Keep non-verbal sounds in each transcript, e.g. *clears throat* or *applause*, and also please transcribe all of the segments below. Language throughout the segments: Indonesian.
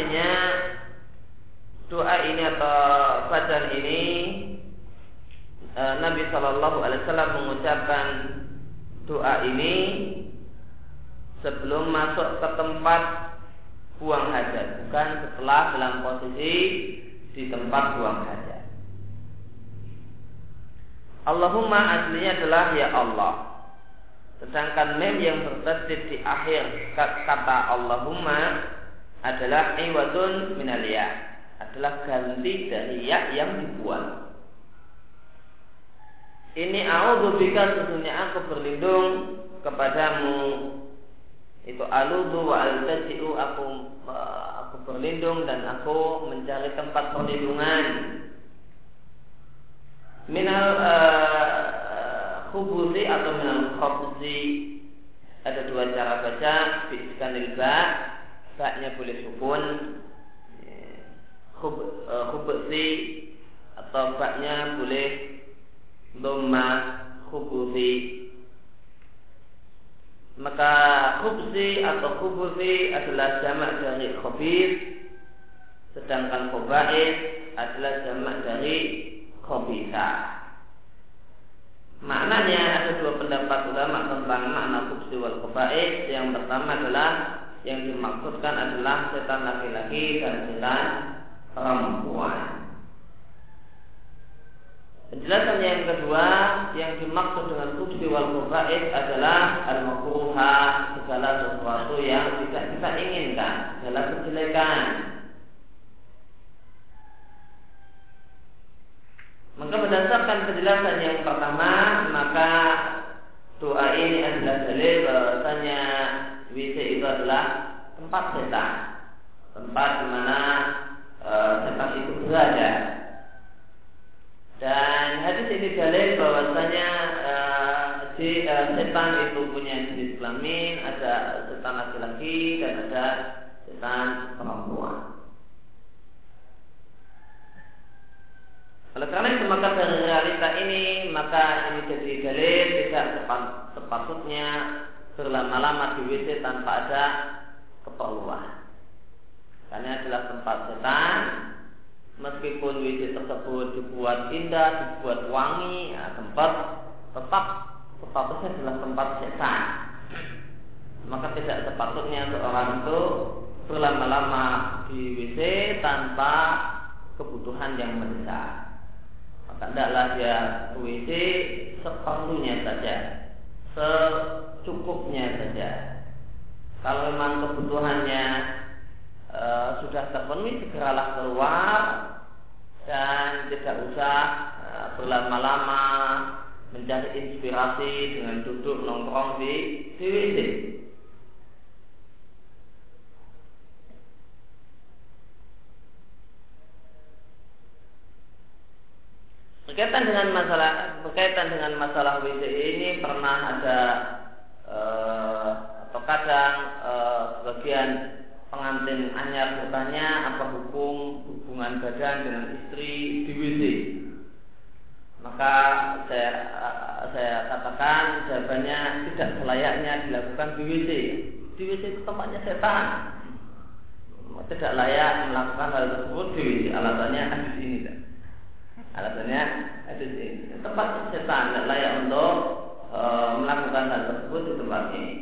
artinya doa ini atau bacaan ini e, Nabi Shallallahu Alaihi Wasallam mengucapkan doa ini sebelum masuk ke tempat buang hajat, bukan setelah dalam posisi di tempat buang hajat. Allahumma aslinya adalah ya Allah. Sedangkan mem yang bertasdid di akhir kata Allahumma adalah iwatun minalia adalah ganti dari ya yang dibuat. Ini Aku a'udzubika sesungguhnya aku berlindung kepadamu. Itu alu wa altaji'u aku aku berlindung dan aku mencari tempat perlindungan. Minal uh, atau minal khobzi ada dua cara baca bisikan lilba Saatnya boleh sukun ya, khub, e, atau taknya boleh dhamma khubusi maka khubsi atau khubusi adalah jamak dari khobir sedangkan khobais adalah jamak dari Khubisa. Maknanya ada dua pendapat ulama tentang makna khubsi wal khobais yang pertama adalah yang dimaksudkan adalah setan laki-laki dan setan perempuan. Penjelasan yang kedua yang dimaksud dengan kubsi wal kubaid adalah al makruha segala sesuatu yang tidak kita inginkan, segala kejelekan. Maka berdasarkan penjelasan yang pertama, maka doa ini adalah dalil bahwasanya WC itu adalah tempat setan, tempat di mana e, setan itu berada. Dan hadis ini dalil bahwasanya uh, si uh, setan itu punya jenis kelamin, ada setan laki-laki dan ada setan perempuan. Oleh karena itu maka dari realita ini maka ini jadi dalil tidak sepatutnya berlama-lama di WC tanpa ada keperluan. Karena adalah tempat setan meskipun WC tersebut dibuat indah, dibuat wangi, ya, tempat tetap statusnya adalah tempat setan. Maka tidak sepatutnya seorang itu berlama-lama di WC tanpa kebutuhan yang mendesak. Maka tidaklah dia WC seperlunya saja, secukupnya saja. Kalau memang kebutuhannya e, sudah terpenuhi, segeralah keluar dan tidak usah uh, berlama-lama mencari inspirasi dengan duduk nongkrong di di WC. Berkaitan dengan masalah berkaitan dengan masalah WC ini pernah ada uh, atau kadang uh, sebagian pengantin anyar bertanya apa hukum hubungan badan dengan istri di WC. Maka saya saya katakan jawabannya tidak selayaknya dilakukan di WC. Di WC itu tempatnya setan. Tidak layak melakukan hal tersebut di WC. Alasannya hadis ini. Alasannya ini. Tempat setan tidak layak untuk e, melakukan hal tersebut di tempat ini.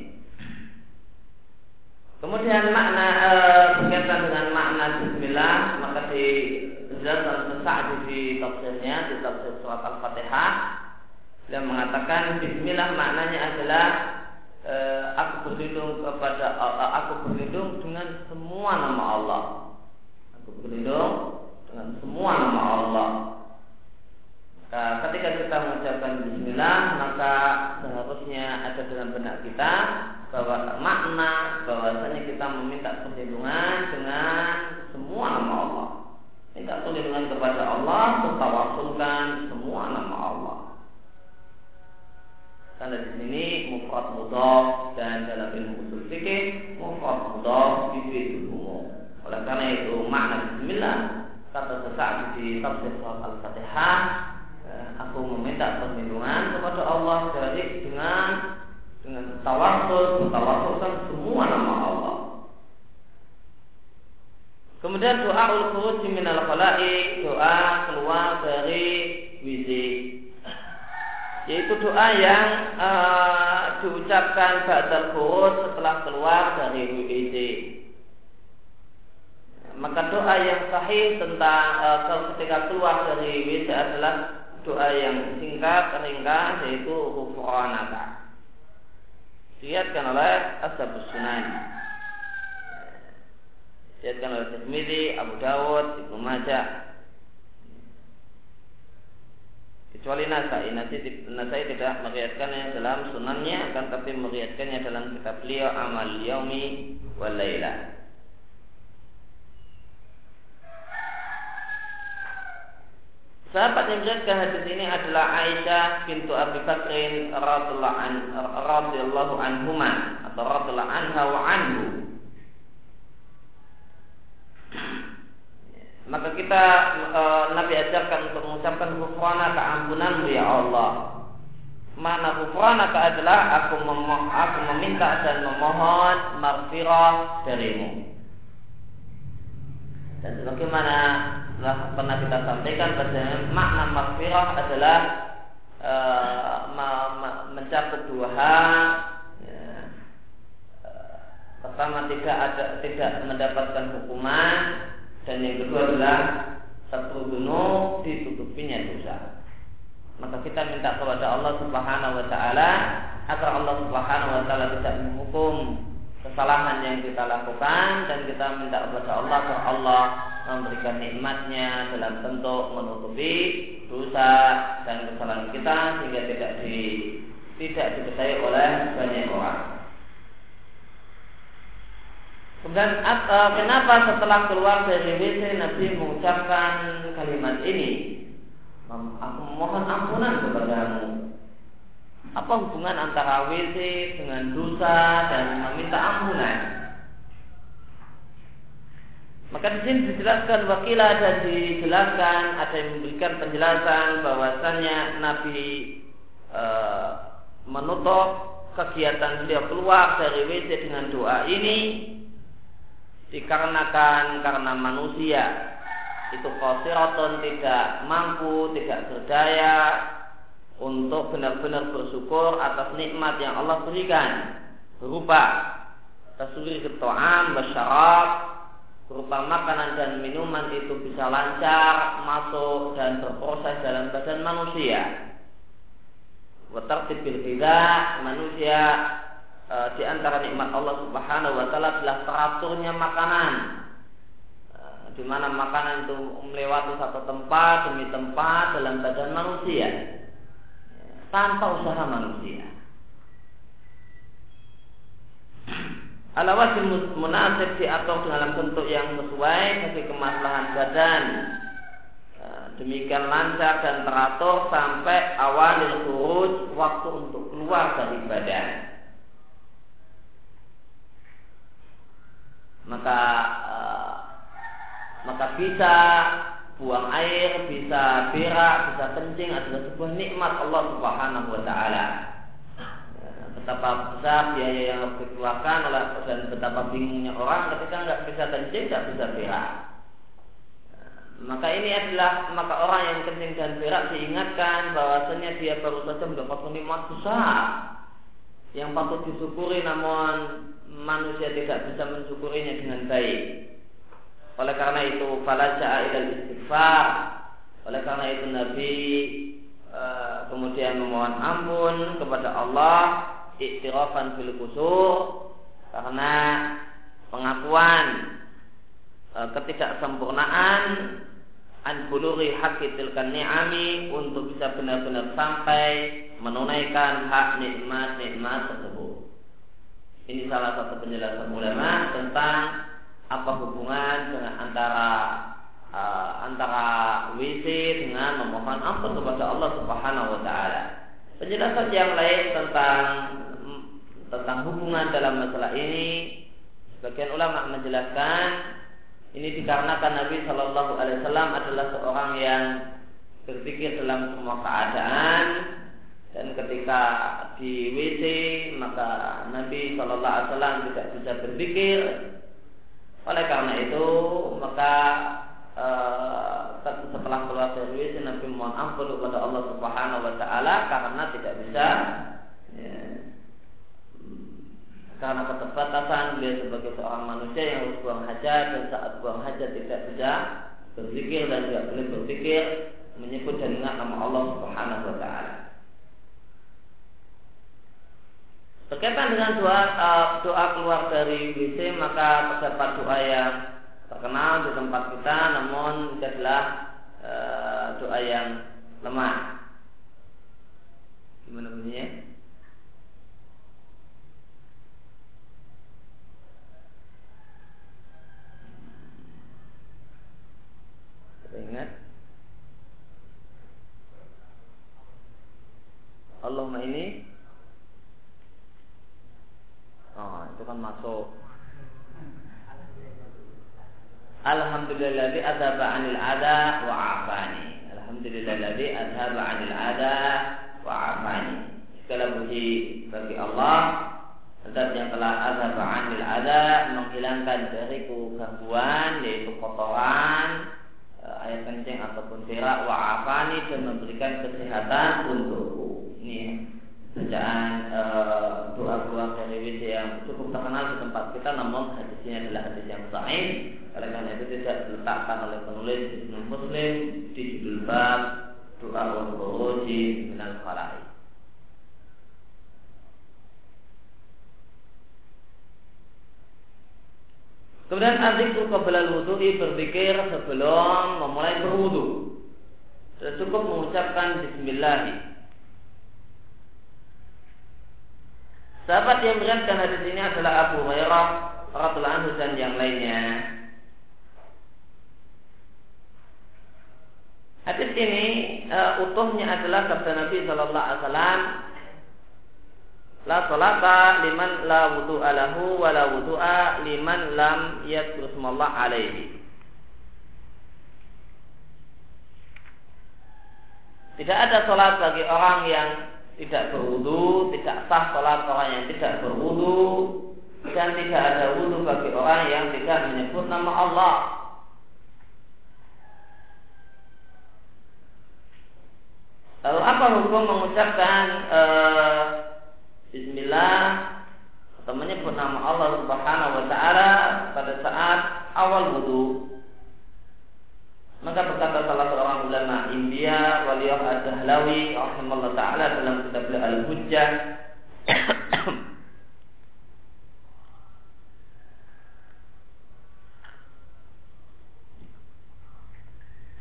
Kemudian makna e, berkaitan dengan makna Bismillah maka di penjelasan Sa'di di tafsirnya di tafsir surat Al-Fatihah dia mengatakan Bismillah maknanya adalah e, aku berlindung kepada e, aku berlindung dengan semua nama Allah. Aku berlindung dengan semua nama Allah. Nah, ketika kita mengucapkan Bismillah maka seharusnya ada dalam benak kita bahwa makna bahwasanya kita meminta perlindungan dengan semua nama Allah. Minta perlindungan kepada Allah, bertawasulkan semua nama Allah. Karena di sini mufrad mudhaf dan dalam ilmu usul fikih mufrad mudhaf itu umum. Oleh karena itu makna bismillah kata sesaat di tafsir surat Al-Fatihah aku meminta perlindungan kepada Allah dari dengan dengan tawasul, tawasulkan semua nama Allah. Kemudian doa ul di minal khalai, doa keluar dari WC. Yaitu doa yang uh, diucapkan ba'dal khuruj setelah keluar dari WC. Maka doa yang sahih tentang uh, ketika keluar dari WC adalah doa yang singkat, ringkas yaitu ghufranaka. Dilihatkan oleh Ashabus Sunan. Dilihatkan oleh Tirmidzi, Abu Dawud, Ibnu Majah. Kecuali Nasai, Nasai tidak meriatkannya dalam sunannya, akan tapi meriatkannya dalam kitab beliau Amal Yaumi wal Laila. Sahabat yang menjelaskan hadis ini adalah Aisyah bintu Abi Bakrin radhiyallahu anhuma atau radhiyallahu anha wa anhu. Maka kita e, Nabi ajarkan untuk mengucapkan kufrana keampunan ya Allah. Mana kufrana adalah aku memoh, aku meminta dan memohon maghfirah darimu. Dan sebagaimana telah pernah kita sampaikan pada makna maghfirah adalah e, mencakup dua hal. Ya, e, pertama tidak ada tidak mendapatkan hukuman dan yang kedua adalah satu gunung ditutupinya dosa. Maka kita minta kepada Allah Subhanahu wa taala agar Allah Subhanahu wa taala tidak menghukum kesalahan yang kita lakukan dan kita minta kepada Allah agar Allah memberikan nikmatnya dalam bentuk menutupi dosa dan kesalahan kita sehingga tidak di tidak dipercaya oleh banyak orang. Kemudian uh, kenapa setelah keluar dari WC Nabi mengucapkan kalimat ini? Aku mohon ampunan kepadamu. Apa hubungan antara WC dengan dosa dan meminta ampunan? Maka di sini dijelaskan wakilah dan dijelaskan ada yang memberikan penjelasan bahwasannya Nabi e, menutup kegiatan beliau keluar dari WC dengan doa ini dikarenakan karena manusia itu kosiroton tidak mampu, tidak berdaya untuk benar-benar bersyukur atas nikmat yang Allah berikan berupa tasuri keto'am, basyarab, berupa makanan dan minuman itu bisa lancar masuk dan berproses dalam badan manusia. Watartibil tidak manusia e, di antara nikmat Allah Subhanahu wa taala adalah teraturnya makanan. E, di mana makanan itu melewati satu tempat demi tempat dalam badan manusia tanpa usaha manusia. ala wajib munasib diatur dalam bentuk yang sesuai bagi kemaslahan badan e, demikian lancar dan teratur sampai awal khuruj waktu untuk keluar dari badan maka e, maka bisa buang air, bisa berak, bisa kencing adalah sebuah nikmat Allah Subhanahu wa taala. Betapa besar biaya yang harus dikeluarkan oleh dan betapa bingungnya orang ketika nggak bisa kencing nggak bisa berak. Maka ini adalah maka orang yang kencing dan berak diingatkan bahwasanya dia baru saja mendapat nikmat besar yang patut disyukuri namun manusia tidak bisa mensyukurinya dengan baik oleh karena itu falaja ilal istighfar oleh karena itu Nabi e, kemudian memohon ampun kepada Allah iktirafan fil kusur karena pengakuan e, ketidaksempurnaan an buluri ni'ami untuk bisa benar-benar sampai menunaikan hak nikmat-nikmat tersebut. Ini salah satu penjelasan ulama tentang apa hubungan dengan antara uh, antara WC dengan memohon ampun kepada Allah Subhanahu wa taala. Penjelasan yang lain tentang tentang hubungan dalam masalah ini sebagian ulama menjelaskan ini dikarenakan Nabi Shallallahu Alaihi Wasallam adalah seorang yang berpikir dalam semua keadaan dan ketika di WC maka Nabi Shallallahu Alaihi Wasallam tidak bisa berpikir oleh karena itu maka uh, setelah keluar dari WC Nabi mohon ampun kepada Allah Subhanahu Wa Taala karena tidak bisa ya, karena keterbatasan beliau sebagai seorang manusia yang harus buang hajat dan saat buang hajat tidak bisa berpikir dan tidak boleh berpikir menyebut dan ingat nama Allah Subhanahu wa taala. Berkaitan dengan doa uh, doa keluar dari WC maka terdapat doa yang terkenal di tempat kita namun itu uh, doa yang lemah. Gimana bunyinya? ingat Allahumma ini Oh itu kan masuk Alhamdulillahilladzi adzaba 'anil ada wa 'afani. Alhamdulillahilladzi adzaba 'anil ada wa 'afani. Segala puji bagi Allah Zat yang telah adzaba 'anil ada menghilangkan dariku gangguan yaitu kotoran air kencing ataupun berak wa afani dan memberikan kesehatan untukku. Ini bacaan e, doa keluar dari WC yang cukup terkenal di tempat kita namun hadisnya adalah hadis yang sahih oleh karena itu tidak diletakkan oleh penulis Ibnu Muslim di judul bab doa wa minal khalai Kemudian azikru wudu'i berpikir sebelum memulai berwudu. Sudah cukup mengucapkan bismillah. Sahabat yang meriwayatkan hadis ini adalah Abu Hurairah radhiyallahu anhu dan yang lainnya. Hadis ini uh, utuhnya adalah sabda Nabi Shallallahu Alaihi Wasallam La salata liman la wudu'a lahu wa la wudu'a liman lam yadkur alaihi. Tidak ada sholat bagi orang yang tidak berwudu, tidak sah sholat orang yang tidak berwudu, dan tidak ada wudu bagi orang yang tidak menyebut nama Allah. Lalu apa hukum mengucapkan uh, Bismillah atau menyebut nama Allah Subhanahu wa taala pada saat awal wudhu. Maka berkata salah seorang ulama India Waliyah Ad-Dahlawi rahimahullah taala dalam kitab Al-Hujjah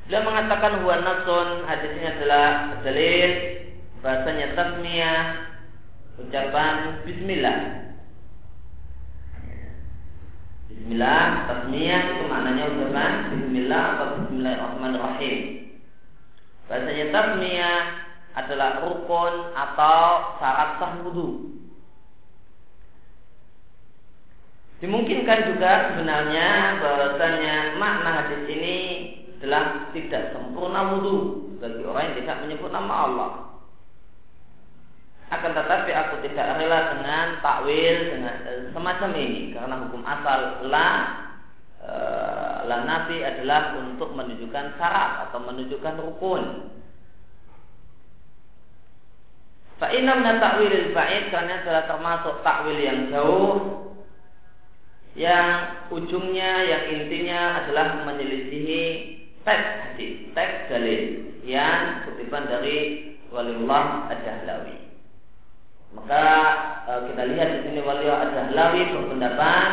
Beliau mengatakan huwa nasun hadis ini adalah dalil bahasanya tasmiyah ucapan bismillah. Bismillah, tasmiyah itu maknanya ucapan bismillah atau bismillahirrahmanirrahim. Bahasanya tasmiyah adalah rukun atau syarat sah wudhu. Dimungkinkan juga sebenarnya bahwasanya makna hadis ini adalah tidak sempurna wudhu bagi orang yang tidak menyebut nama Allah. Akan tetapi aku tidak rela dengan takwil dengan e, semacam ini karena hukum asal la e, la nabi adalah untuk menunjukkan syarat atau menunjukkan rukun. Fa'inam dan takwil ba'id karena adalah termasuk takwil yang jauh yang ujungnya yang intinya adalah menyelisihi teks hadis, teks dalil yang kutipan dari Waliullah Ad-Dahlawi. Maka e, kita lihat di sini wali Ad-Dahlawi berpendapat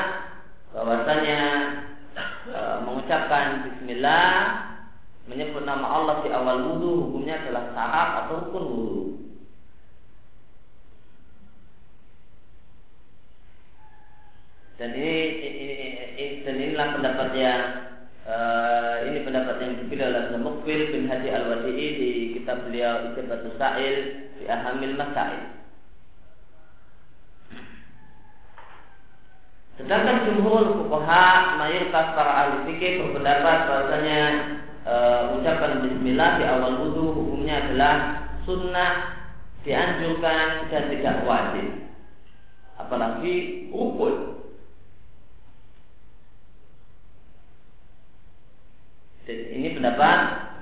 bahwasanya e, mengucapkan Bismillah menyebut nama Allah di awal wudhu hukumnya adalah syarat atau rukun wudhu. Dan ini, ini, ini dan inilah pendapat yang uh, ini pendapat yang dipilih oleh Mukbil bin Hadi Al-Wadi'i di kitab beliau Ijabatul Sa'il di Ahamil Masail. Sedangkan jumhur fuqaha mayoritas para ahli fikih berpendapat bahwasanya e, ucapan bismillah di awal wudhu hukumnya adalah sunnah dianjurkan dan tidak wajib. Apalagi rukun. Dan ini pendapat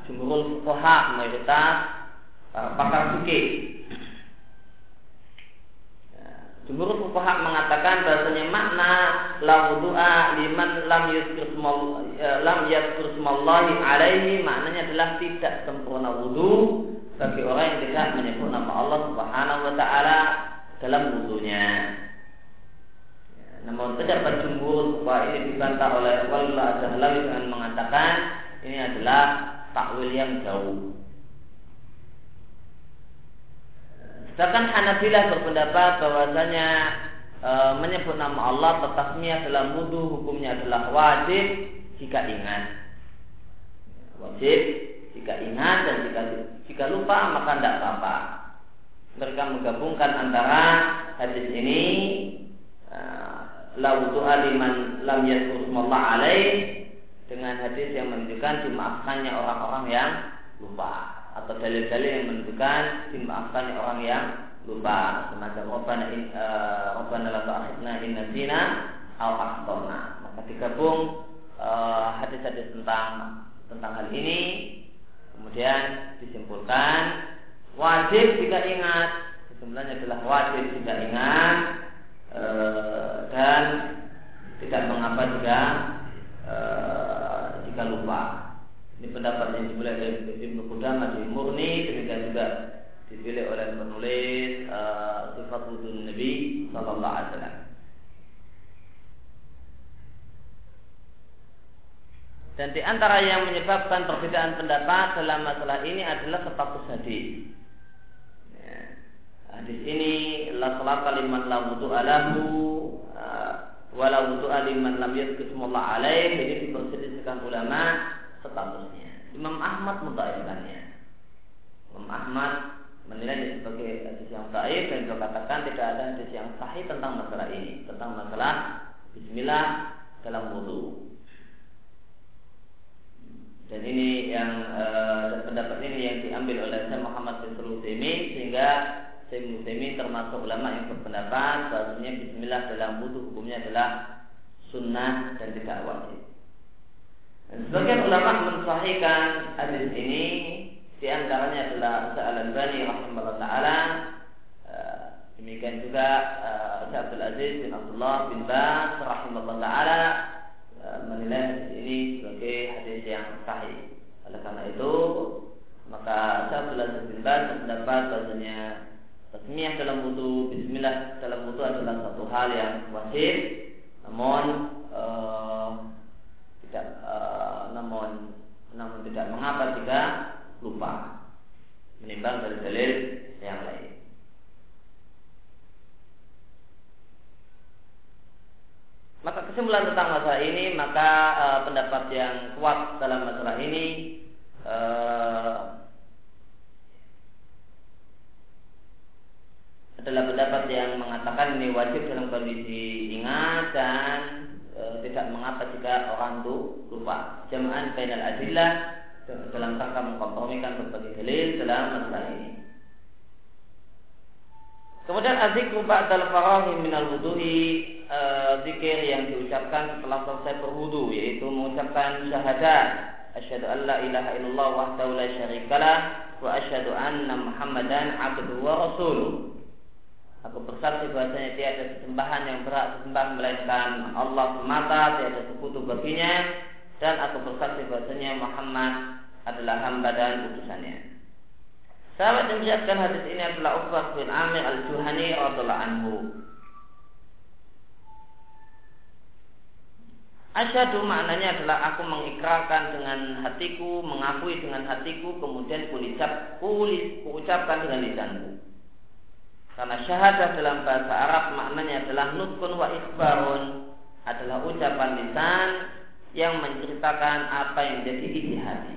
jumhur fuqaha mayoritas para pakar fikih Jumhur fuqaha mengatakan bahasanya makna la wudu'a liman lam yadhkur ya, lam smallahi alaihi maknanya adalah tidak sempurna wudu bagi orang yang tidak menyebut nama Allah Subhanahu wa taala dalam wudunya. Ya, namun pendapat jumhur bahwa ini dibantah oleh Wallah Dahlawi dengan mengatakan ini adalah takwil yang jauh. Sedangkan Hanabilah berpendapat bahwasanya e, menyebut nama Allah bertasmiyah dalam wudhu hukumnya adalah wajib jika ingat. Wajib jika ingat dan jika jika lupa maka tidak apa-apa. Mereka menggabungkan antara hadis ini e, la wudu'a liman lam yadhkur alaih dengan hadis yang menunjukkan dimaafkannya orang-orang yang lupa atau dalil-dalil yang menunjukkan dimaafkannya orang yang lupa semacam Rabbana in uh, Rabbana la tu'akhidna in nasina aw akhtana. Maka digabung uh, hadis-hadis tentang tentang hal ini kemudian disimpulkan wajib jika ingat sebenarnya adalah wajib jika ingat e, dan tidak mengapa jika jika lupa. Ini pendapat yang dimulai dari Ibnu Qudamah di Murni demikian juga dipilih oleh penulis uh, sifat wudhu Nabi Sallallahu Alaihi Wasallam. Dan di antara yang menyebabkan perbedaan pendapat dalam masalah ini adalah status hadis. Ya. Hadis ini la salata liman la wudu alahu uh, wala wudu liman lam yadhkurullah alaih ini diperselisihkan ulama statusnya. Imam Ahmad mutaifkannya. Imam Ahmad menilai sebagai hadis yang sahih dan juga katakan tidak ada hadis yang sahih tentang masalah ini, tentang masalah Bismillah dalam wudhu. Dan ini yang uh, pendapat ini yang diambil oleh Syekh Muhammad bin Sulaiman sehingga Syekh Muslimin termasuk ulama yang berpendapat bahwasanya Bismillah dalam wudhu hukumnya adalah sunnah dan tidak wajib. Sebagian ulama mensahihkan hadis ini di antaranya adalah Al-Albani rahimahullah taala. Eh, demikian juga uh, Abdul Aziz bin Abdullah bin Baz rahimahullah taala uh, menilai hadis ini sebagai hadis yang sahih. Oleh karena itu, maka Abdul Aziz bin Baz berpendapat bahwasanya Tasmiyah dalam wudhu, Bismillah dalam wudhu adalah satu hal yang wajib, namun tidak, uh, namun namun tidak mengapa jika lupa menimbang dari dalil yang lain. Maka kesimpulan tentang masalah ini, maka e, pendapat yang kuat dalam masalah ini e, adalah pendapat yang mengatakan ini wajib dalam kondisi ingat dan e, tidak mengapa jika orang itu lupa. Jamaah bainal adillah dalam rangka mengkompromikan berbagai dalil dalam masalah ini. Kemudian azikru ba'dal farahi minal wuduhi e, zikir yang diucapkan setelah selesai berwudu yaitu mengucapkan syahadat asyhadu an la ilaha illallah wahdahu la syarikalah wa asyhadu anna muhammadan abduhu wa rasuluh. Aku bersaksi bahwasanya tiada sesembahan yang berhak disembah melainkan Allah semata, tiada sekutu baginya dan aku bersaksi bahwasanya Muhammad adalah hamba dan utusannya. Sahabat yang menjelaskan hadis ini adalah Uqbah bin Amir al-Juhani radhiallahu anhu. Asyadu maknanya adalah aku mengikrarkan dengan hatiku, mengakui dengan hatiku, kemudian kuucapkan dengan lisanku. Karena syahadah dalam bahasa Arab maknanya adalah nutkun wa ikhbarun, adalah ucapan lisan yang menceritakan apa yang menjadi isi hati.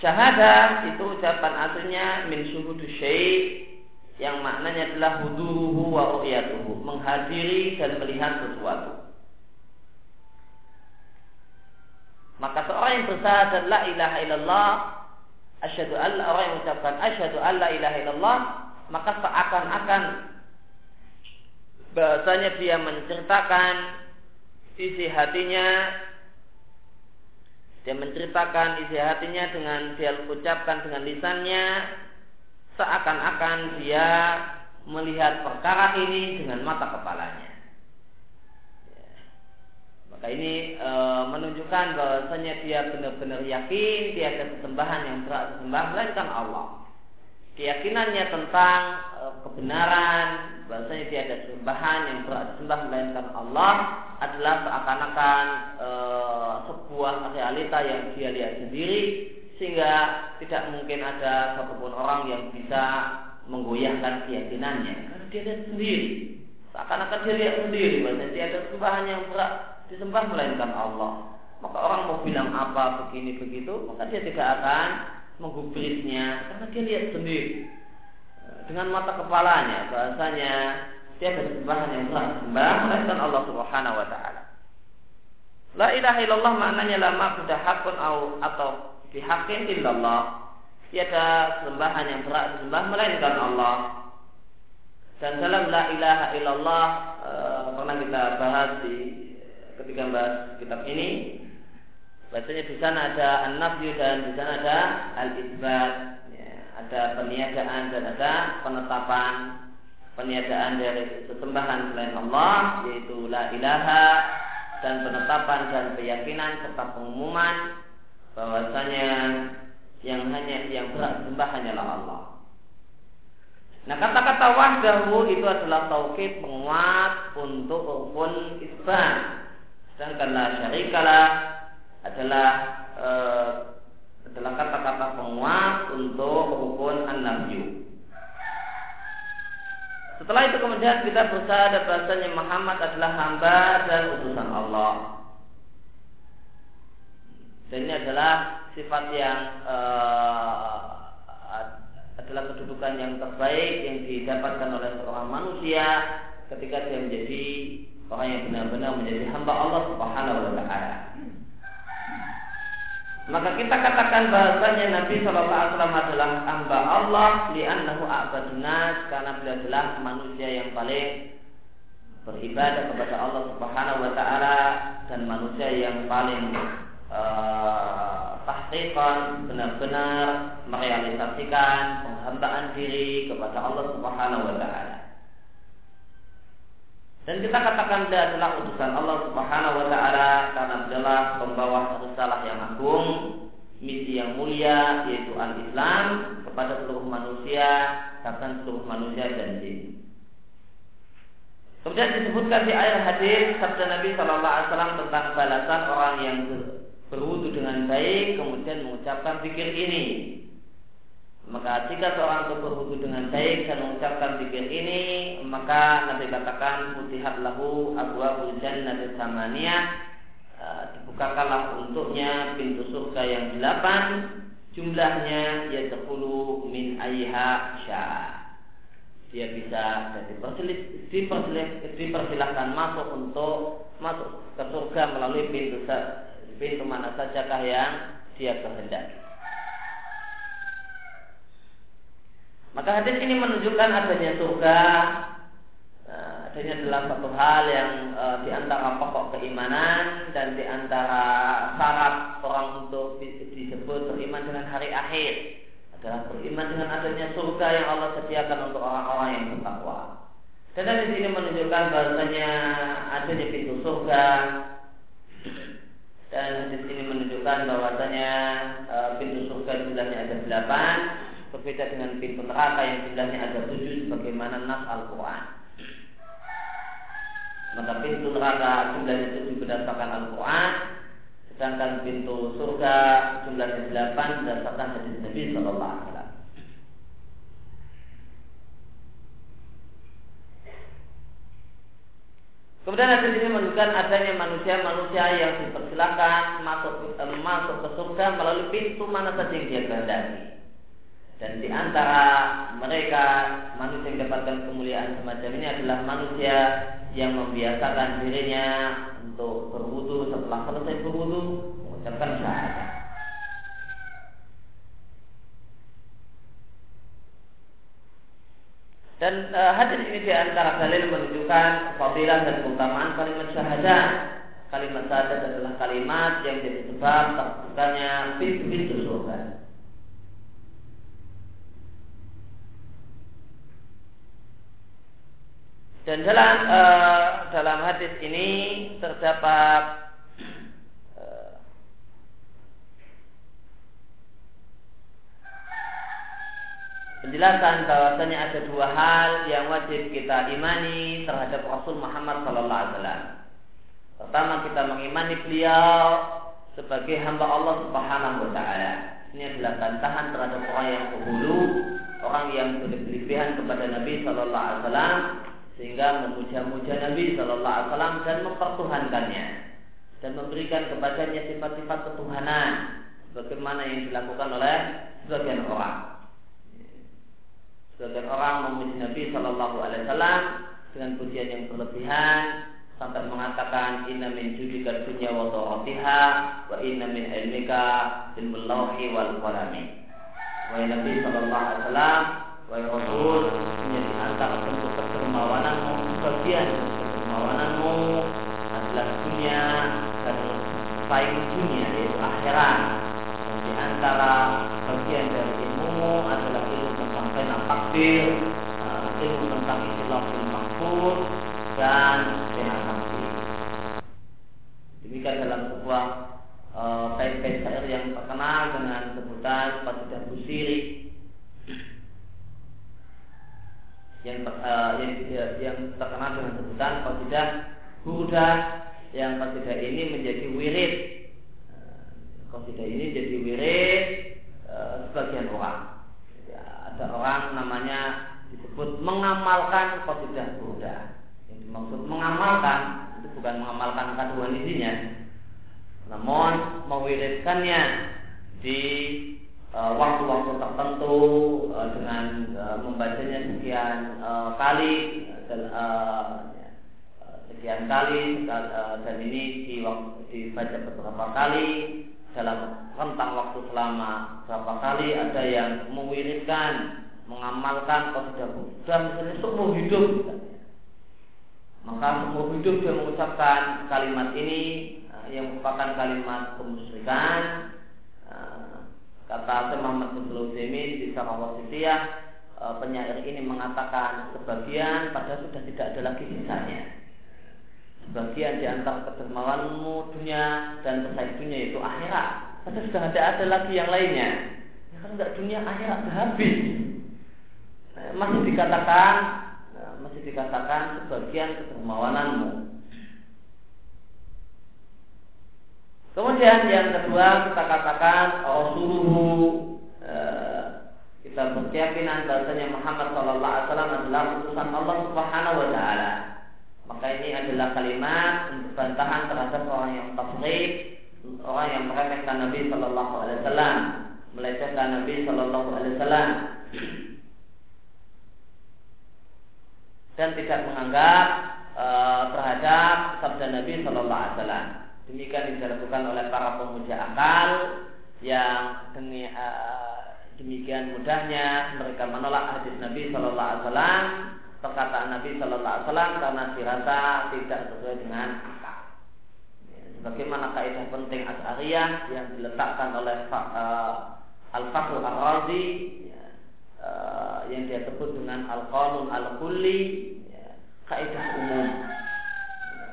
Syahadah itu ucapan aslinya min syuhudu syai' yang maknanya adalah huduruhu wa ru'yatuhu, menghadiri dan melihat sesuatu. Maka seorang yang bersyahadat la ilaha illallah asyhadu alla orang yang mengucapkan asyhadu alla ilaha illallah maka seakan-akan bahasanya dia menceritakan isi hatinya dia menceritakan isi hatinya dengan dia ucapkan dengan lisannya seakan-akan dia melihat perkara ini dengan mata kepalanya. Maka ini e, menunjukkan bahwasanya dia benar-benar yakin dia ada sesembahan yang berhak disembah melainkan Allah. Keyakinannya tentang e, kebenaran bahwasanya ada sesembahan yang berhak disembah melainkan Allah adalah seakan-akan e, sebuah realita yang dia lihat sendiri sehingga tidak mungkin ada satupun orang yang bisa menggoyahkan keyakinannya karena dia lihat sendiri seakan-akan dia lihat sendiri bahwa dia ada sembahan yang berat disembah melainkan Allah maka orang mau bilang apa begini begitu maka dia tidak akan menggubrisnya karena dia lihat sendiri dengan mata kepalanya bahasanya dia ada sembahan yang berat disembah melainkan Allah Subhanahu wa taala La ilaha illallah maknanya la ma'budah hakun atau bihakin illallah. Tiada sembahan yang berat disembah melainkan Allah. Dan dalam la ilaha illallah e, pernah kita bahas di ketika bahas kitab ini bahasanya di sana ada an-nafyu dan di sana ada al-isbat ya, ada peniadaan dan ada penetapan peniadaan dari sesembahan selain Allah yaitu la ilaha dan penetapan dan keyakinan serta pengumuman bahwasanya yang hanya yang berat sembah hanyalah Allah. Nah kata-kata wahdahu itu adalah taukid penguat untuk rukun isbat. Sedangkan la syarikalah adalah e, adalah kata-kata penguat untuk rukun an-nafyu. Setelah itu kemudian kita bersyahadat bahasanya Muhammad adalah hamba dan utusan Allah. Dan ini adalah sifat yang uh, adalah kedudukan yang terbaik yang didapatkan oleh seorang manusia ketika dia menjadi orang yang benar-benar menjadi hamba Allah Subhanahu wa taala. Maka kita katakan bahasanya Nabi SAW adalah hamba Allah li'annahu a'badunnas karena beliau adalah manusia yang paling beribadah kepada Allah Subhanahu wa taala dan manusia yang paling uh, tahqiqan benar-benar merealisasikan penghambaan diri kepada Allah Subhanahu wa taala. Dan kita katakan dia adalah utusan Allah Subhanahu wa taala karena adalah pembawa risalah yang agung, misi yang mulia yaitu al-Islam kepada seluruh manusia, bahkan seluruh manusia dan jin. Kemudian disebutkan di ayat hadis sabda Nabi Shallallahu Alaihi Wasallam tentang balasan orang yang berwudu dengan baik kemudian mengucapkan pikir ini maka jika seorang itu berwudu dengan baik dan mengucapkan pikir ini maka Nabi katakan mutihat lahu abu abu jannah samaniyah e, dibukakanlah untuknya pintu surga yang delapan jumlahnya ya sepuluh min ayha syah dia bisa dipersilahkan masuk untuk masuk ke surga melalui pintu pintu mana sajakah yang dia kehendaki. Maka hadis ini menunjukkan adanya surga, eh, adanya adalah satu hal yang e, di antara pokok keimanan dan di antara syarat orang untuk disebut beriman dengan hari akhir. Adalah beriman dengan adanya surga yang Allah sediakan untuk orang-orang yang bertakwa. Dan di sini menunjukkan bahasanya adanya pintu surga. Dan hadis ini menunjukkan bahwasanya e, pintu surga jumlahnya ada delapan, berbeda dengan pintu neraka yang jumlahnya ada tujuh, sebagaimana nas Al-Quran. Maka pintu neraka jumlahnya tujuh berdasarkan Al-Quran, sedangkan pintu surga jumlahnya delapan berdasarkan hadis Nabi Sallallahu Alaihi Wasallam. Kemudian hadis ini menunjukkan adanya manusia-manusia yang dipersilakan masuk masuk ke surga melalui pintu mana saja yang dia kehendaki. Dan di antara mereka manusia yang dapatkan kemuliaan semacam ini adalah manusia yang membiasakan dirinya untuk berwudu setelah selesai berwudu mengucapkan syahadat. Dan e, hadis ini di antara dalil menunjukkan fadilah dan keutamaan kalimat syahadat. Kalimat syahadat adalah kalimat yang jadi sebab terbukanya pintu-pintu surga. Dan dalam e, dalam hadis ini terdapat penjelasan bahwasanya ada dua hal yang wajib kita imani terhadap Rasul Muhammad Sallallahu Alaihi Wasallam. Pertama kita mengimani beliau sebagai hamba Allah Subhanahu Wa Taala. Ini adalah bantahan terhadap orang yang dahulu, orang yang berlebihan kepada Nabi Sallallahu Alaihi Wasallam sehingga memuja-muja Nabi Sallallahu Alaihi Wasallam dan mempertuhankannya dan memberikan kepadanya sifat-sifat ketuhanan bagaimana yang dilakukan oleh sebagian orang. Sebagian orang memuji Nabi Shallallahu Alaihi Wasallam dengan pujian yang berlebihan sampai mengatakan inna min judika dunya wa dhawatiha wa inna min ilmika ilmul lawhi wal qalami. Wa Nabi Shallallahu Alaihi Wasallam wa Rasul yang di antara bentuk kedermawananmu bagian kedermawananmu adalah dunia dan saing dunia yaitu akhirat. Dan di antara bagian dari ilmumu adalah ilmu tentang fenomena takdir, uh, ilmu tentang istilah syuhud dan pihak saksi. Demikian dalam sebuah bait-bait uh, syair yang terkenal dengan sebutan Qasidah Busiri yang uh, yang, yang terkenal dengan sebutan Qasidah Huda yang qasidah ini menjadi wirid. Qasidah ini jadi wirid uh, sebagian orang. Ya, ada orang namanya disebut mengamalkan qasidah Buddha yang dimaksud mengamalkan itu bukan mengamalkan kandungan isinya namun mewiridkannya di eh, waktu-waktu uh, tertentu uh, dengan uh, membacanya sekian kali dan sekian kali dan ini dibaca beberapa kali dalam rentang waktu selama berapa kali ada yang mewiridkan mengamalkan qasidah Buddha misalnya seumur hidup maka seumur hidup dia mengucapkan kalimat ini eh, yang merupakan kalimat kemusyrikan eh, kata Muhammad bin Sulaiman di Wasitiyah eh, penyair ini mengatakan sebagian padahal sudah tidak ada lagi sisanya Sebagian di antara kedermawanmu dunia dan pesaing dunia itu akhirat. Padahal sudah ada ada lagi yang lainnya. Ya kan enggak dunia akhirat sudah habis. Nah, masih dikatakan nah, masih dikatakan sebagian kedermawananmu. Kemudian yang kedua kita katakan Rasulullah eh, kita berkeyakinan bahasanya Muhammad Sallallahu Alaihi Wasallam adalah utusan Allah Subhanahu Wa Taala. Maka ini adalah kalimat bantahan terhadap orang yang tafsir, orang yang meremehkan Nabi Shallallahu Alaihi Wasallam, melecehkan Nabi Shallallahu Alaihi Wasallam, dan tidak menganggap e, terhadap sabda Nabi Shallallahu Alaihi Wasallam. Demikian dilakukan oleh para pemuja akal yang demi, e, demikian mudahnya mereka menolak hadis Nabi Shallallahu Alaihi Wasallam perkataan Nabi Shallallahu Alaihi Wasallam karena dirasa tidak sesuai dengan akal. Ya, sebagaimana kaidah penting Asy'ariyah yang diletakkan oleh uh, Al-Fakhr Ar-Razi ya, uh, yang dia sebut dengan Al-Qanun Al-Kulli ya, kaidah umum.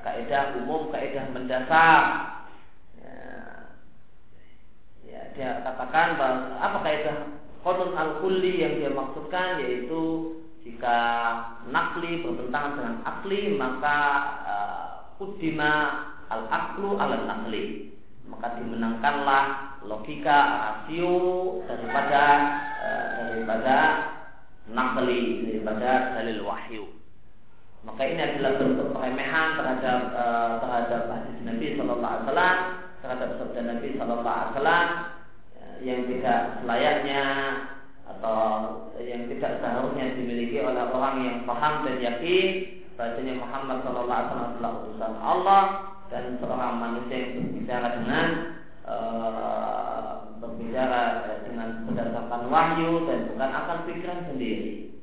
Kaidah umum, kaidah mendasar. Ya, ya, dia katakan bahwa apa kaidah Qanun Al-Kulli yang dia maksudkan? Yaitu jika nakli bertentangan dengan akli maka kudima uh, al aklu ala nakli. Maka dimenangkanlah logika rasio daripada uh, daripada nakli daripada dalil wahyu maka ini adalah bentuk peremehan terhadap uh, terhadap hadis Nabi Shallallahu Alaihi Wasallam terhadap sabda Nabi Shallallahu Alaihi Wasallam uh, yang tidak selayaknya atau yang tidak seharusnya dimiliki oleh orang yang paham dan yakin bahasanya Muhammad Shallallahu Alaihi Wasallam adalah utusan Allah dan seorang manusia yang berbicara dengan uh, berbicara dengan berdasarkan wahyu dan bukan akan pikiran sendiri.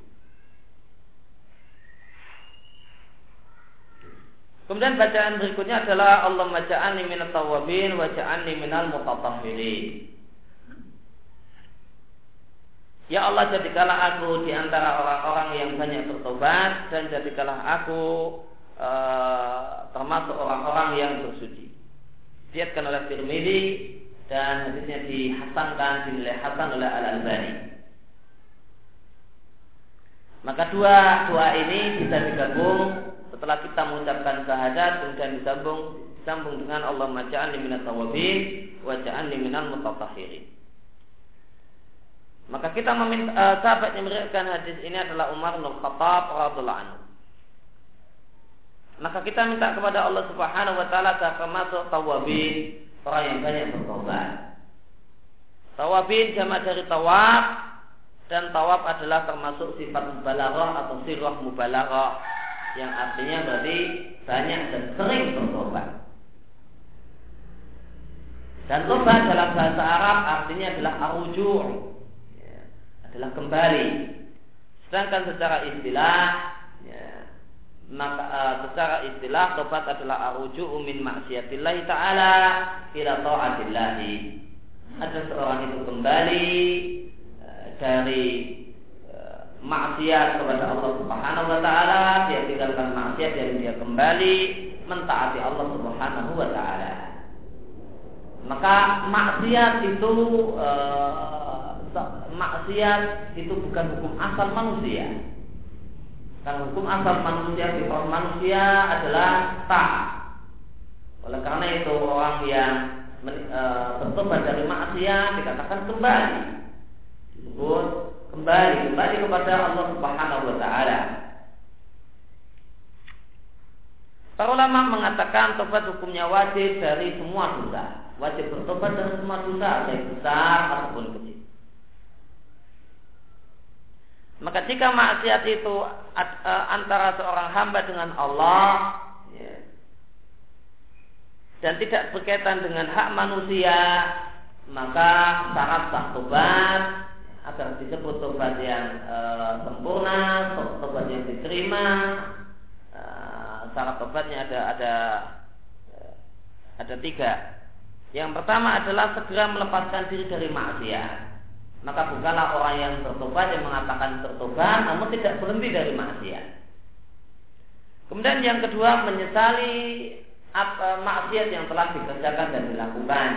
Kemudian bacaan berikutnya adalah Allah maja'ani minat tawabin wa ja'ani minal. Ya Allah jadikanlah aku di antara orang-orang yang banyak bertobat dan jadikanlah aku e, termasuk orang-orang yang bersuci. Diatkan oleh Tirmidzi dan hadisnya dihasankan dinilai hasan oleh Al Albani. Maka dua doa ini bisa digabung setelah kita mengucapkan syahadat kemudian disambung disambung dengan Allah maja'alni minat tawabin wa ja'alni minal mutatahhirin. Maka kita meminta uh, sahabat yang meriwayatkan hadis ini adalah Umar bin Khattab radhiyallahu anhu. Maka kita minta kepada Allah Subhanahu wa taala agar termasuk tawabin, orang yang banyak bertobat. Tawabin jamaah dari tawab dan tawab adalah termasuk sifat mubalaghah atau sirah mubalaghah yang artinya berarti banyak dan sering bertobat. Dan tobat dalam bahasa Arab artinya adalah aruju' adalah kembali. Sedangkan secara istilah, ya, maka uh, secara istilah tobat adalah aruju min maksiatillah taala ila taatillah. Ada seorang itu kembali uh, dari maksiat kepada Allah Subhanahu wa taala, dia tinggalkan maksiat dan dia kembali mentaati Allah Subhanahu wa taala. Maka maksiat itu e, maksiat itu bukan hukum asal manusia. Karena hukum asal manusia di manusia adalah tak. Oleh karena itu orang yang e, bertobat dari maksiat dikatakan kembali disebut kembali kembali kepada Allah Subhanahu wa taala. Para ulama mengatakan tobat hukumnya wajib dari semua dosa. Wajib bertobat dari semua dosa, baik besar ataupun kecil. Maka jika maksiat itu e, antara seorang hamba dengan Allah ya, dan tidak berkaitan dengan hak manusia, maka syarat sah tobat agar disebut tobat yang e, sempurna, tobat yang diterima. E, syarat tobatnya ada ada e, ada tiga. Yang pertama adalah segera melepaskan diri dari maksiat maka bukanlah orang yang bertobat yang mengatakan bertobat namun tidak berhenti dari maksiat. Kemudian yang kedua menyesali apa, maksiat yang telah dikerjakan dan dilakukan.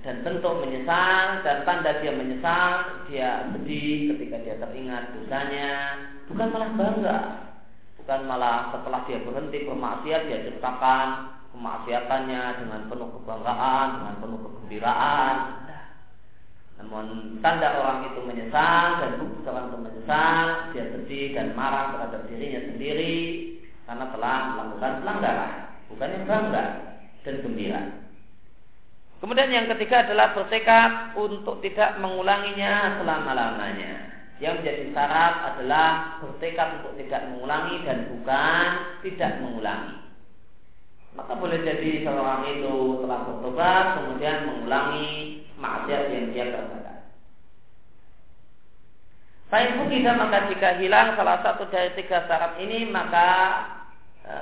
Dan tentu menyesal dan tanda dia menyesal, dia sedih ketika dia teringat dosanya, bukan malah bangga. Bukan malah setelah dia berhenti bermaksiat dia ceritakan kemaksiatannya dengan penuh kebanggaan, dengan penuh kegembiraan. Namun tanda orang itu menyesal dan bukti orang itu menyesal, dia sedih dan marah terhadap dirinya sendiri karena telah melakukan pelanggaran, bukannya bangga dan gembira. Kemudian yang ketiga adalah bertekad untuk tidak mengulanginya selama-lamanya. Yang menjadi syarat adalah bertekad untuk tidak mengulangi dan bukan tidak mengulangi. Maka boleh jadi seorang itu telah bertobat kemudian mengulangi maksiat yang dia kerjakan. Fa'in tidak maka jika hilang salah satu dari tiga syarat ini maka e,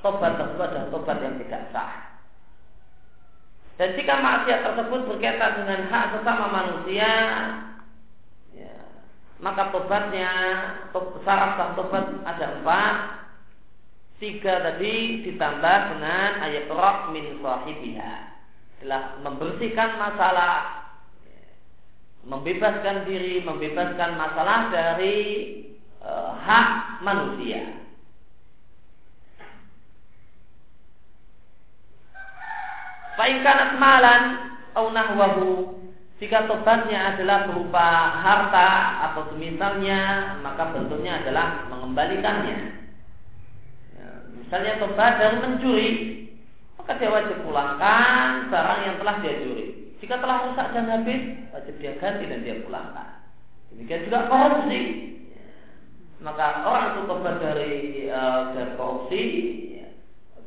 tobat tersebut adalah tobat yang tidak sah. Dan jika maksiat tersebut berkaitan dengan hak sesama manusia, ya, maka tobatnya syarat sah tobat ada empat. Tiga tadi ditambah dengan ayat roh min sahibiha telah membersihkan masalah membebaskan diri, membebaskan masalah dari e, hak manusia. Fa'inkanat malan au nahwahu jika tobatnya adalah berupa harta atau semisalnya, maka bentuknya adalah mengembalikannya. Ya, misalnya tobat dari mencuri, maka dia wajib pulangkan barang yang telah dia curi. Jika telah rusak dan habis, wajib dia ganti dan dia pulangkan. Demikian juga korupsi. Maka orang itu tobat dari uh, dari korupsi, ya,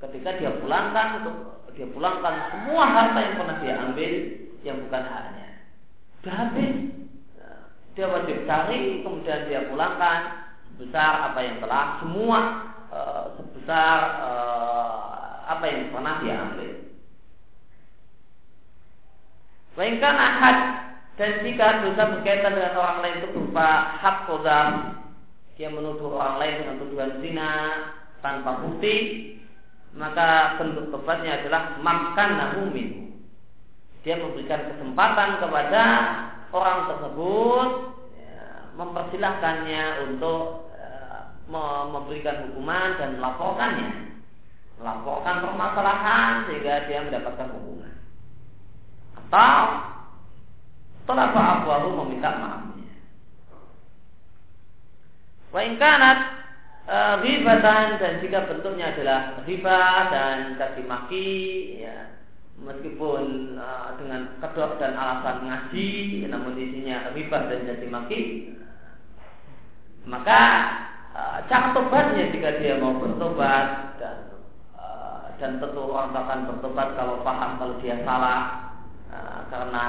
ketika dia pulangkan untuk dia pulangkan semua harta yang pernah dia ambil yang bukan haknya. Sudah habis, dia wajib cari, kemudian dia pulangkan sebesar apa yang telah semua uh, sebesar uh, apa yang pernah dia ambil. Bayangkan ahad dan jika dosa berkaitan dengan orang lain itu berupa hak kodam, dia menuduh orang lain dengan tuduhan zina tanpa bukti, maka bentuk tobatnya adalah makan nahumin. Dia memberikan kesempatan kepada orang tersebut ya, mempersilahkannya untuk ya, memberikan hukuman dan melaporkannya melaporkan permasalahan sehingga dia mendapatkan hukuman. Atau setelah fa'afwahu meminta maafnya. Wa ingkanat e, ribatan dan jika bentuknya adalah riba dan caci maki ya meskipun uh, dengan kedok dan alasan ngaji namun isinya riba dan caci maki maka uh, cara tobatnya jika dia mau bertobat dan dan tentu orang akan bertobat kalau paham kalau dia salah uh, karena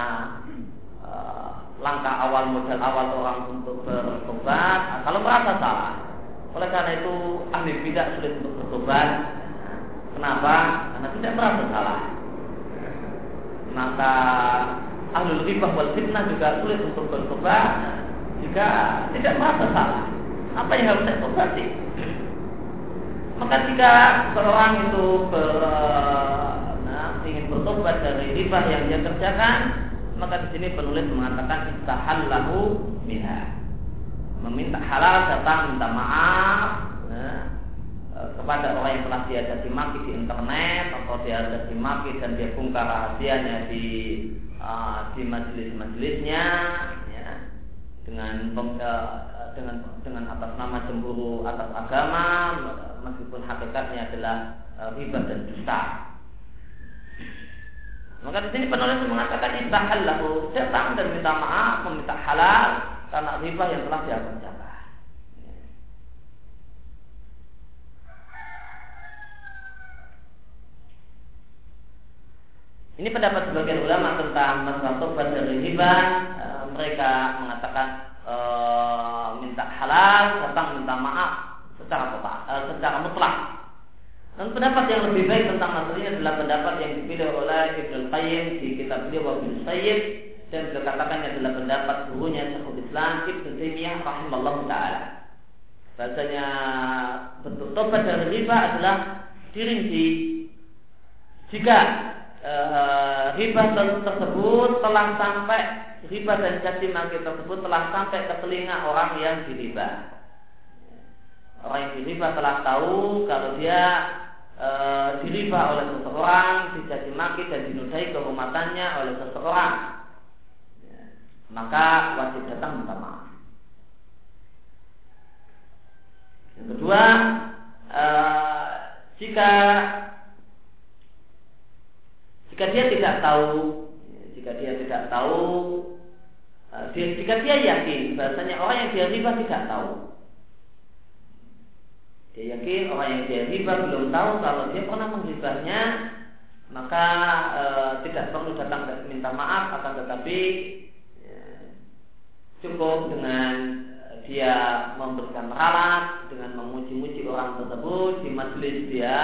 uh, langkah awal modal awal orang untuk bertobat uh, kalau merasa salah oleh karena itu ahli tidak sulit untuk bertobat kenapa karena tidak merasa salah maka ahli ribah wal fitnah juga sulit untuk bertobat juga tidak merasa salah. Apa yang harus saya tobati? Maka jika seorang itu ber, nah, ingin bertobat dari riba yang dia kerjakan, maka di sini penulis mengatakan lahu minha. Meminta halal datang minta maaf nah, kepada orang yang telah dia maki di internet atau dia caci maki dan dia bongkar rahasianya di uh, di majelis-majelisnya dengan eh, dengan dengan atas nama cemburu atas agama meskipun hakikatnya adalah uh, dan dusta. Maka di sini penulis mengatakan istahal lahu datang dan minta maaf, meminta halal karena riba yang telah dia kerjakan. Ini pendapat sebagian ulama tentang masalah tobat dari riba. E, mereka mengatakan e, minta halal, datang minta maaf secara total, e, secara mutlak. Dan pendapat yang lebih baik tentang masalah ini adalah pendapat yang dipilih oleh Ibnu Qayyim di kitab beliau Wabil Sayyid dan beliau katakannya adalah pendapat gurunya Syekhul Islam Ibnu Taimiyah rahimahullah taala. Bahasanya bentuk tobat dari riba adalah dirinci jika Eh, riba tersebut telah sampai riba dan caci maki tersebut telah sampai ke telinga orang yang diriba. Orang yang diriba telah tahu kalau dia e, diriba oleh seseorang, dicaci maki dan dinudai kehormatannya oleh seseorang. Maka wajib datang minta maaf. Yang kedua, e, jika jika dia tidak tahu, jika dia tidak tahu, eh, jika dia yakin bahasanya orang yang dia riba tidak tahu, dia yakin orang yang dia riba belum tahu kalau dia pernah mengribahnya, maka e, tidak perlu datang minta maaf, akan tetapi cukup dengan dia memberikan ralat dengan memuji-muji orang tersebut di majelis dia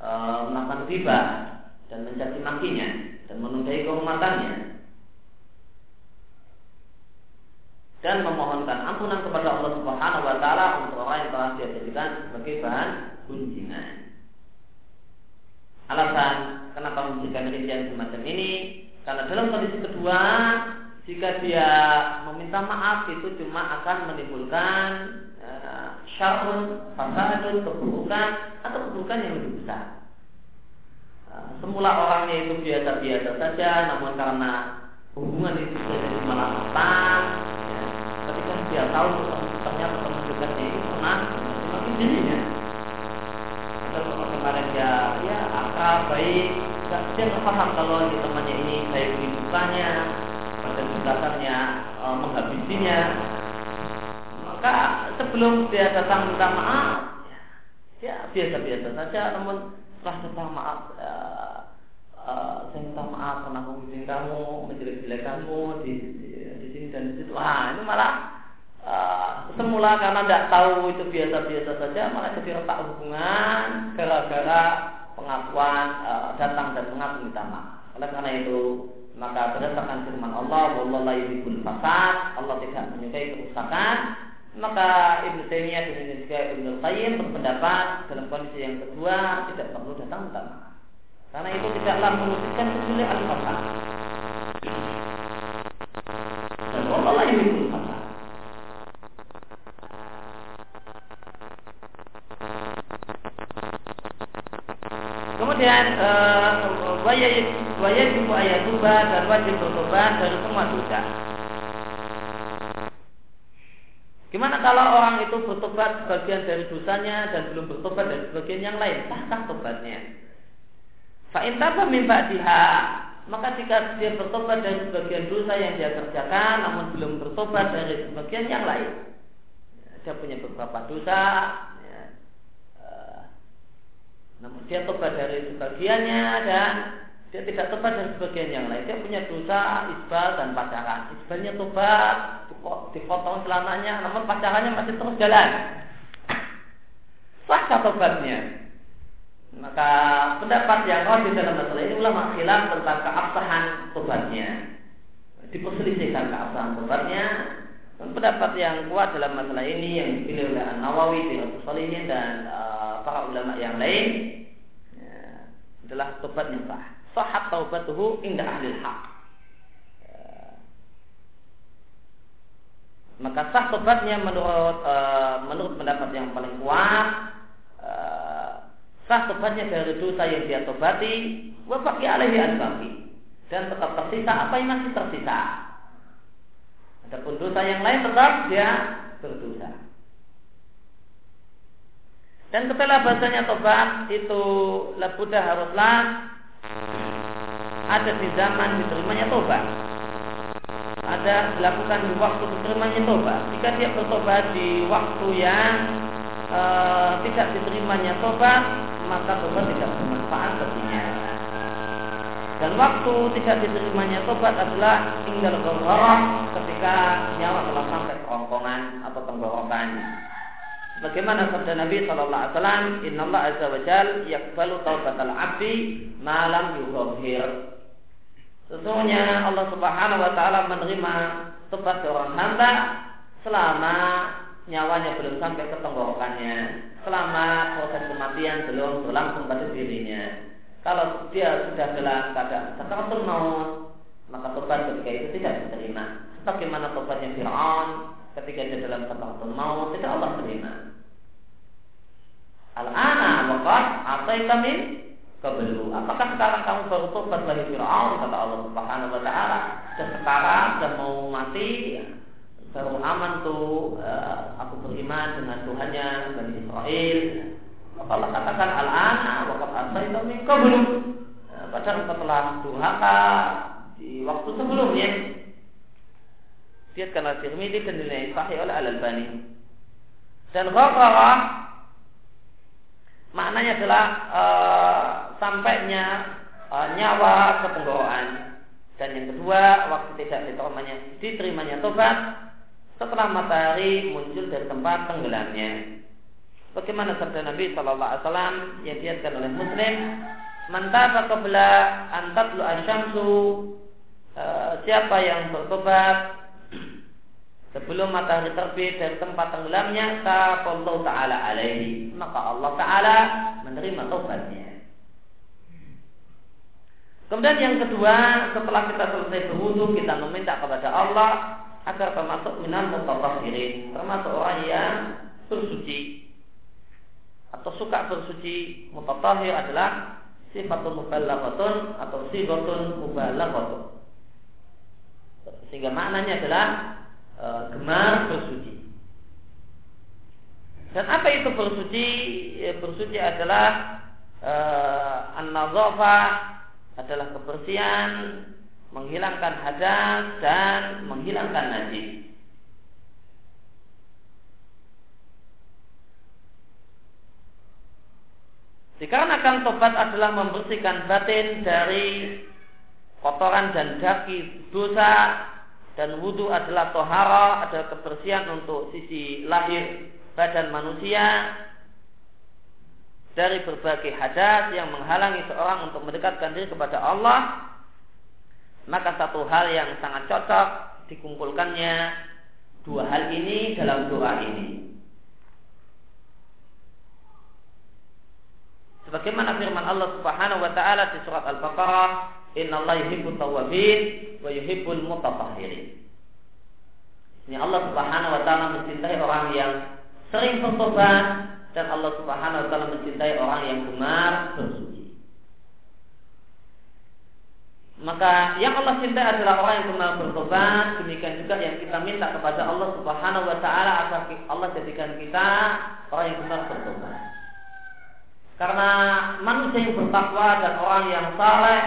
e, melakukan riba dan mencaci makinya dan menundai kehormatannya dan memohonkan ampunan kepada Allah Subhanahu wa taala untuk orang yang telah dia jadikan sebagai bahan. Alasan kenapa memberikan rincian semacam ini karena dalam kondisi kedua jika dia meminta maaf itu cuma akan menimbulkan uh, syarun, fasadun, keburukan atau keburukan yang lebih besar semula orangnya itu biasa-biasa saja, namun karena hubungan itu jadi malah ya, ketika dia tahu ternyata teman dekatnya itu pernah semakin dirinya. Atau kemarin dia ya akrab baik, dia paham kalau temannya ini di mukanya, pada sebatannya e, menghabisinya. Maka sebelum dia datang minta maaf, ya biasa-biasa saja, namun setelah datang maaf uh, uh, saya minta maaf karena aku bikin kamu menjelek-jelek kamu di, di, di sini dan di situ. Ah ini malah uh, semula karena tidak tahu itu biasa-biasa saja malah jadi retak hubungan gara-gara pengakuan uh, datang dan mengaku minta maaf. Oleh karena itu maka berdasarkan firman Allah wallahu la yuhibbul fasad Allah tidak menyukai kerusakan maka Ibnu Taimiyah dan juga Ibnu Qayyim berpendapat dalam kondisi yang kedua tidak perlu datang maaf. Karena itu tidaklah mewujudkan kecuali al-fasad. Dan Allah lain itu fasad. Kemudian uh, wajib ayat dan wajib bertobat dari semua dosa. Gimana kalau orang itu bertobat sebagian dari dosanya dan belum bertobat dari sebagian yang lain? Sahkah tobatnya? Fa'intaba mimba diha maka jika dia bertobat dari sebagian dosa yang dia kerjakan namun belum bertobat dari sebagian yang lain dia punya beberapa dosa ya, uh, namun dia tobat dari sebagiannya dan dia tidak tobat dari sebagian yang lain dia punya dosa isbal dan pacaran isbalnya tobat dipotong celananya, namun pacarannya masih terus jalan. Sah tobatnya. Maka pendapat yang di dalam masalah ini ulama khilaf tentang keabsahan tobatnya. Diperselisihkan keabsahan tobatnya. Dan pendapat yang kuat dalam masalah ini yang dipilih oleh An Nawawi, Riyadhus Shalihin dan uh, para ulama yang lain ya, adalah tobat yang sah. Sahat taubatuhu inda ahli haq. Ya. Maka sah tobatnya menurut uh, menurut pendapat yang paling kuat uh, sah tobatnya dari dosa yang dia tobati wa baqi alaihi dan tetap tersisa apa yang masih tersisa. Adapun dosa yang lain tetap dia berdosa. Dan setelah bahasanya tobat itu labudah haruslah ada di zaman diterimanya tobat. Ada dilakukan di waktu diterimanya tobat. Jika dia bertobat di waktu yang e, tidak diterimanya tobat, maka tobat tidak bermanfaat baginya. Dan waktu tidak diterimanya tobat adalah tinggal ghararah ketika nyawa telah sampai kerongkongan atau tenggorokan. Bagaimana sabda Nabi Shallallahu Alaihi Wasallam, Inna Allah Azza wa Jal yakbalu taubatal abdi malam yuhir. Sesungguhnya Allah Subhanahu Wa Taala menerima tobat seorang hamba selama nyawanya belum sampai ke tenggorokannya, selama proses kematian belum berlangsung pada dirinya. Kalau dia sudah dalam keadaan sakaratul maut, maka tobat ketika itu tidak diterima. Sebagaimana tobatnya Fir'aun ketika dia dalam sakaratul maut tidak Allah terima. Al-ana waqad ataita min qablu. Apakah sekarang kamu baru tobat dari Fir'aun kata Allah Subhanahu wa taala? Dan sekarang sudah mau mati ya. Baru aman tuh uh, aku beriman dengan Tuhannya Bani Israel Allah katakan al-ana waqad asaita min qablu. Nah, padahal setelah durhaka di waktu sebelumnya karena Tirmidzi dan dinilai sahih oleh Al-Albani. Dan ghafara maknanya adalah uh, sampainya uh, nyawa ke. Dan yang kedua, waktu tidak diterimanya, diterimanya tobat setelah matahari muncul dari tempat tenggelamnya. Bagaimana sabda Nabi Shallallahu Alaihi Wasallam yang diatkan oleh Muslim, mantaba qabla antatlu asyamsu uh, siapa yang bertobat sebelum matahari terbit dari tempat tenggelamnya taqallahu taala alaihi. Maka Allah taala menerima tobatnya Kemudian yang kedua, setelah kita selesai berwudu, kita meminta kepada Allah agar termasuk minal mutatahhirin, termasuk orang yang bersuci. Atau suka bersuci mutatahir adalah sifatun mubalaghatun atau sifatun mubalaghatun. Sehingga maknanya adalah e, gemar bersuci. Dan apa itu bersuci? Ya, bersuci adalah e, an adalah kebersihan, menghilangkan hadas dan menghilangkan najis. Dikarenakan tobat adalah membersihkan batin dari kotoran dan daki dosa dan wudhu adalah tohara adalah kebersihan untuk sisi lahir badan manusia dari berbagai hadas yang menghalangi seorang untuk mendekatkan diri kepada Allah. Maka satu hal yang sangat cocok dikumpulkannya dua hal ini dalam doa ini. Sebagaimana firman Allah Subhanahu wa taala di surat Al-Baqarah, "Innallaha yuhibbut tawwabin wa yuhibbul mutatahhirin." Ini Allah Subhanahu wa taala mencintai orang yang sering bertobat dan Allah Subhanahu wa taala mencintai orang yang gemar bersuci. Maka yang Allah cintai adalah orang yang gemar bertobat, demikian juga yang kita minta kepada Allah Subhanahu wa taala agar Allah jadikan kita orang yang gemar bertobat. Karena manusia yang bertakwa dan orang yang saleh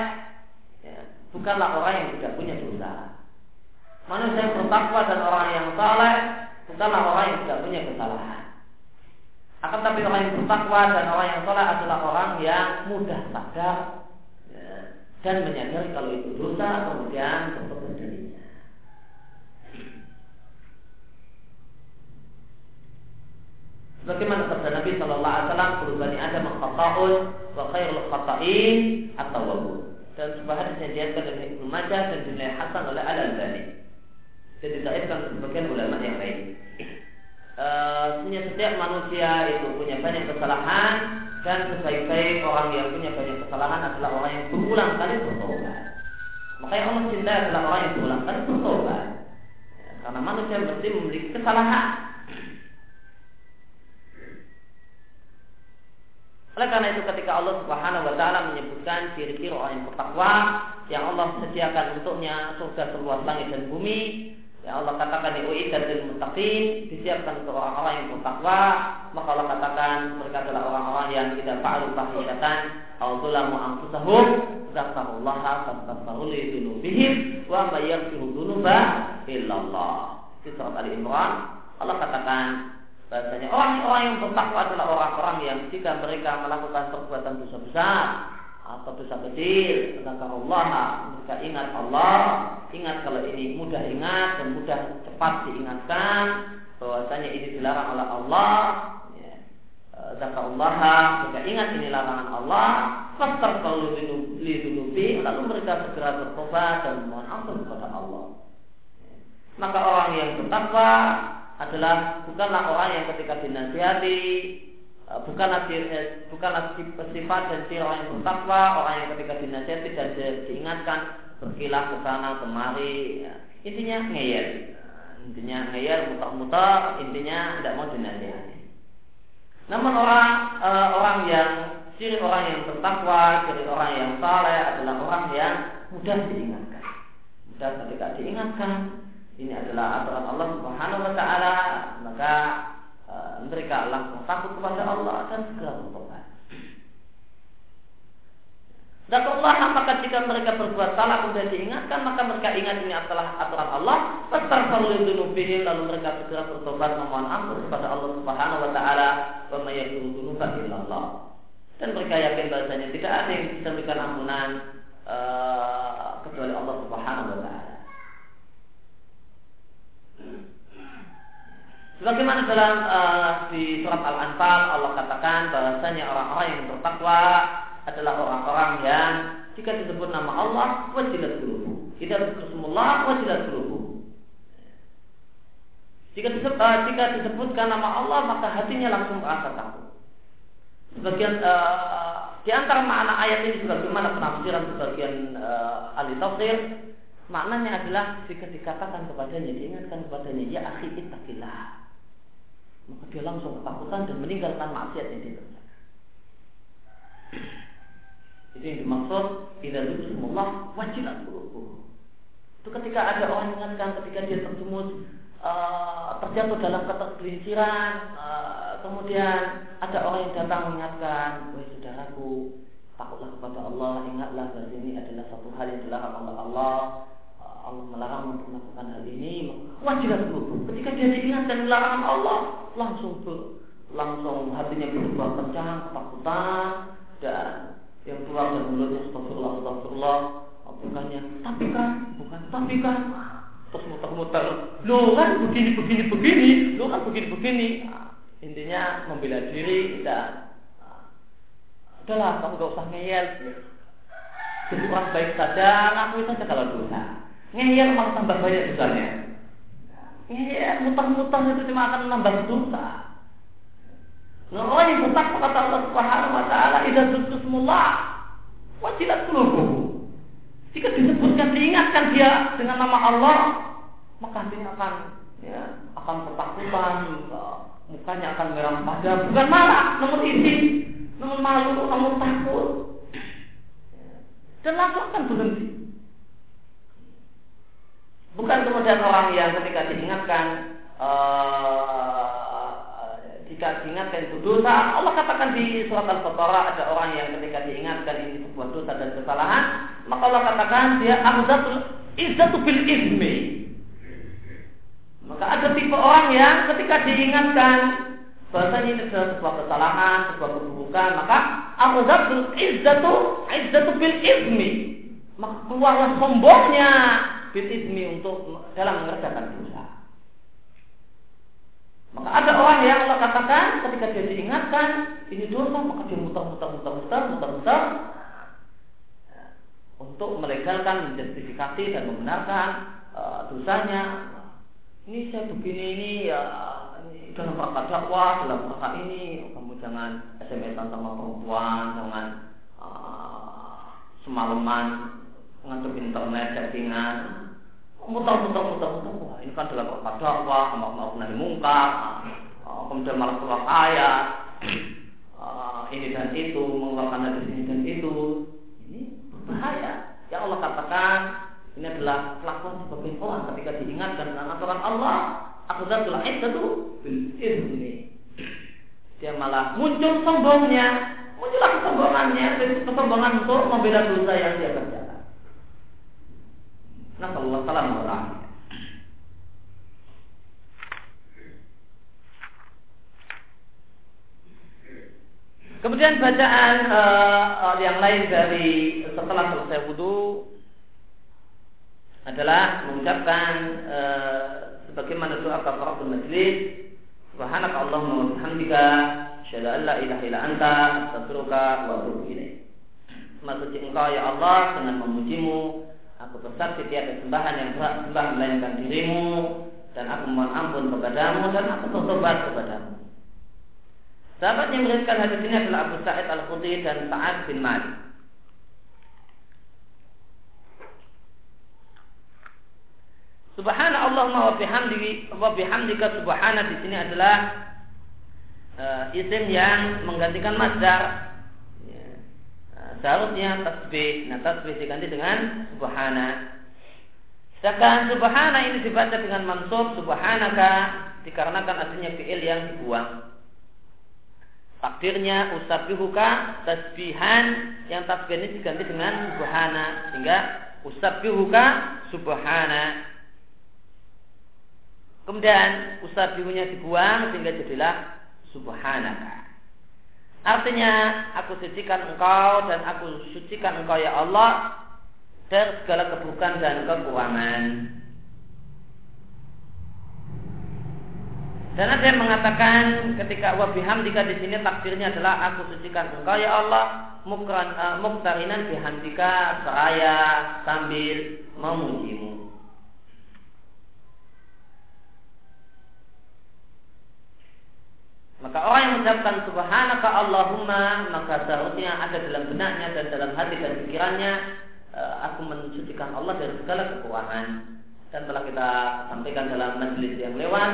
bukanlah orang yang tidak punya dosa. Manusia yang bertakwa dan orang yang saleh bukanlah orang yang tidak punya kesalahan. Akan tapi orang yang bertakwa dan orang yang saleh adalah orang yang mudah sadar ya, dan menyadari kalau itu dosa kemudian bertobat darinya. Bagaimana sabda Nabi Shallallahu Alaihi Wasallam, "Kulubani ada mengkataun wa khairul khata'in atau wabu." Dan sebuah hadis yang diatkan oleh Ibnu Majah dan dinilai Hasan oleh Al Albani. dan disairkan sebagian ulama yang lain. Uh, setiap manusia itu punya banyak kesalahan dan sebaik-baik orang yang punya banyak kesalahan adalah orang yang berulang kali bertobat. Makanya Allah cinta adalah orang yang berulang kali bertobat. Ya, karena manusia mesti memiliki kesalahan. Oleh karena itu ketika Allah Subhanahu wa taala menyebutkan ciri-ciri orang yang bertakwa yang Allah sediakan untuknya surga seluas langit dan bumi, Ya Allah katakan dan lil muttaqin disiapkan untuk orang-orang yang bertakwa, maka Allah katakan mereka adalah orang-orang yang tidak fa'alu fahishatan aw dzalamu anfusahum dzakarullaha fastaghfiru dzunubihim wa may yaghfiru dzunuba illallah. Di surat Ali Imran. Allah katakan bahasanya orang-orang yang bertakwa adalah orang-orang yang jika mereka melakukan perbuatan dosa besar atau dosa kecil tentang Allah mereka ingat Allah ingat kalau ini mudah ingat dan mudah cepat diingatkan bahwasanya ini dilarang oleh Allah ya. Allah mereka ingat ini larangan Allah fastar kalau lidunubi lalu mereka segera bertobat dan memohon ampun kepada Allah maka orang yang bertakwa adalah bukanlah orang yang ketika dinasihati Eh, bukanlah eh, bukanlah sifat dan ciri orang yang bertakwa, orang yang ketika dinasihati dan diingatkan berkilah ke sana kemari. Ya. Intinya ngeyel. Intinya ngeyel, mutar-mutar, intinya tidak mau dinasihati. Namun orang e, orang yang ciri orang yang bertakwa, ciri orang yang saleh adalah orang yang mudah diingatkan. Mudah ketika diingatkan, ini adalah aturan Allah Subhanahu wa taala, maka Eh, mereka langsung takut kepada Allah dan segera bertobat. Dan Allah apakah jika mereka berbuat salah kemudian diingatkan maka mereka ingat ini adalah aturan Allah fastaghfiru lalu mereka segera bertobat memohon ampun kepada Allah Subhanahu wa taala wa may illallah. Dan mereka yakin bahasanya tidak ada yang bisa memberikan ampunan uh, kecuali Allah Subhanahu wa taala. Sebagaimana dalam uh, di surat Al-Anfal Allah katakan bahwasanya orang-orang yang bertakwa adalah orang-orang yang jika disebut nama Allah wajilat qulubuh. Jika disebutullah wajilat qulubuh. Jika, disebut, uh, jika disebutkan nama Allah maka hatinya langsung merasa takut. Sebagian uh, di antara makna ayat ini sebagaimana penafsiran sebagian uh, ahli tafsir maknanya adalah jika dikatakan kepadanya diingatkan kepadanya ya akhi ittaqillah maka dia langsung ketakutan dan meninggalkan maksiat yang dia kerjakan. Itu yang dimaksud tidak Allah wajilat qulubuh. Itu ketika ada orang mengingatkan ketika dia terjumus uh, terjatuh dalam ketergelinciran, uh, kemudian ada orang yang datang mengingatkan, wahai saudaraku, takutlah kepada Allah, ingatlah bahwa ini adalah satu hal yang dilarang oleh Allah, Allah melarang untuk melakukan hal ini, wajilah dulu. Ketika dia diingatkan larangan Allah, langsung ber, langsung hatinya berubah kencang, ketakutan, dan yang keluar dari mulutnya astagfirullah, astagfirullah, bukannya tapi kan, bukan tapi kan, terus muter-muter, lo kan begini, begini, begini, lo kan begini, begini. Nah, intinya membela diri dan nah, udahlah kamu gak usah ngeyel jadi orang baik saja ngakui saja kalau dosa Ngeyel malah tambah banyak dosanya. Ngeyel mutar-mutar itu cuma akan menambah dosa. Nah, orang yang bertakwa kata Allah Subhanahu wa taala, "Idza dzukrismullah wajilat qulubuhum." Jika disebutkan diingatkan dia dengan nama Allah, maka dia akan ya, akan ketakutan, mukanya akan merah padam, bukan marah, namun isi, namun malu, namun takut. Dan langsung akan berhenti. Bukan kemudian orang yang ketika diingatkan uh, jika diingatkan itu dosa, Allah katakan di surat Al-Baqarah ada orang yang ketika diingatkan ini sebuah dosa dan kesalahan, maka Allah katakan dia ahzatul izzatu bil izmi. Maka ada tipe orang yang ketika diingatkan bahasanya ini adalah sebuah kesalahan, sebuah keburukan, maka ahzatul izzatu izzatu bil izmi. Maka keluarlah sombongnya bitismi untuk dalam mengerjakan dosa. Maka ada orang yang Allah katakan ketika dia diingatkan ini dosa maka dia muter-muter muter-muter untuk melegalkan, menjustifikasi dan membenarkan uh, dosanya. ini saya begini ini ya ini dalam rangka dakwah dalam rangka ini kamu jangan SMS sama perempuan jangan uh, semalaman ngantuk internet chattingan. Muter muter muter muter. Wah ini kan dalam rangka dakwah mau mau nahi mungkar. Uh, kemudian malah keluar ayat. Uh, ini dan itu mengeluarkan dari sini dan itu. Ini berbahaya ya Allah katakan ini adalah kelakuan sebagian orang ketika diingatkan dengan aturan Allah. Aku telah itu bil ini. Dia malah muncul sombongnya, muncul kesombongannya, kesombongan untuk membela dosa yang dia kerjakan. Allah salam orang. Kemudian bacaan uh, yang lain dari setelah selesai wudhu adalah mengucapkan e, sebagaimana doa kafaratul majlis subhanaka allahumma wa bihamdika asyhadu an la ilaha illa anta astaghfiruka wa atubu ilaik Maksud engkau ya Allah dengan memujimu aku bersaksi tiada sembahan yang berhak sembah melainkan dirimu dan aku mohon ampun kepadamu dan aku bertobat kepadamu Sahabat yang meriwayatkan hadis ini adalah Abu Sa'id Al-Khudri dan Sa'ad bin Malik. Subhana wa bihamdika wa bihamdika subhana di sini adalah uh, isim yang menggantikan masdar. Seharusnya tasbih. Nah, tasbih diganti dengan subhana. Sedangkan subhana ini dibaca dengan mansub subhanaka dikarenakan aslinya fi'il yang dibuang. Takdirnya usabihuka tasbihan yang tasbih ini diganti dengan subhana sehingga usabihuka subhana Kemudian usabihunya dibuang sehingga jadilah subhanaka. Artinya aku sucikan engkau dan aku sucikan engkau ya Allah dari segala keburukan dan kekurangan. Dan ada yang mengatakan ketika wa bihamdika di sini takdirnya adalah aku sucikan engkau ya Allah mukran uh, muktarinan bihamdika seraya sambil memujimu. Maka orang yang mengucapkan subhanaka Allahumma maka seharusnya ada dalam benaknya dan dalam hati dan pikirannya eh, aku mensucikan Allah dari segala kekurangan dan telah kita sampaikan dalam majelis yang lewat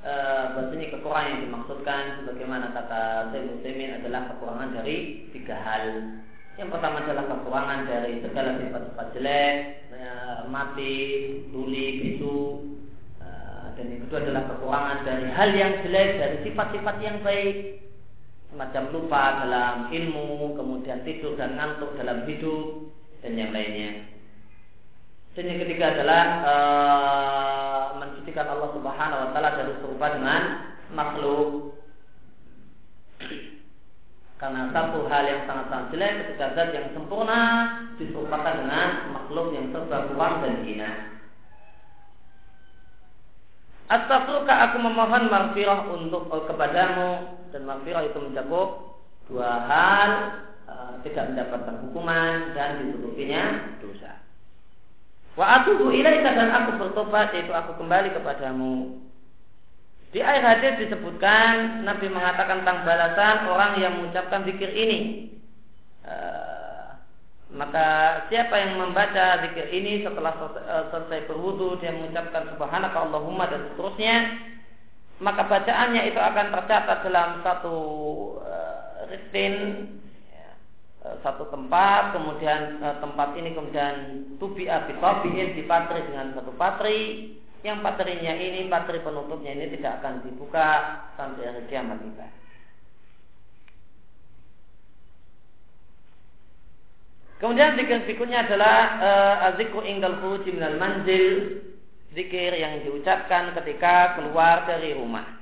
eh, bahasanya kekurangan yang dimaksudkan sebagaimana kata Syekh Muslimin adalah kekurangan dari tiga hal. Yang pertama adalah kekurangan dari segala sifat-sifat jelek, eh, mati, tuli, bisu, dan kedua adalah kekurangan dari hal yang jelek dari sifat-sifat yang baik. Semacam lupa dalam ilmu kemudian tidur dan ngantuk dalam hidup dan yang lainnya. Dan yang ketiga adalah e, mensucikan Allah Subhanahu wa taala dari serupa dengan makhluk. Karena satu hal yang sangat-sangat jelek ketika zat yang sempurna diserupakan dengan makhluk yang serba kurang dan hina. Astaghfiruka aku memohon maghfirah untuk uh, kepadamu dan maghfirah itu mencakup dua hal uh, tidak mendapatkan hukuman dan ditutupinya dosa. Wa atubu ilaika dan aku bertobat yaitu aku kembali kepadamu. Di akhir hadis disebutkan Nabi mengatakan tentang balasan orang yang mengucapkan zikir ini. Uh, maka siapa yang membaca zikir ini setelah eh, selesai berwudu dia mengucapkan subhanaka Allahumma dan seterusnya maka bacaannya itu akan tercatat dalam satu uh, rutin ya, uh, satu tempat kemudian tempat ini kemudian tubi abi tabiin dipatri dengan satu patri yang patrinya ini patri penutupnya ini tidak akan dibuka sampai hari kiamat tiba. Kemudian zikir berikutnya adalah uh, azikru ingdal khuruji minal manzil, zikir yang diucapkan ketika keluar dari rumah.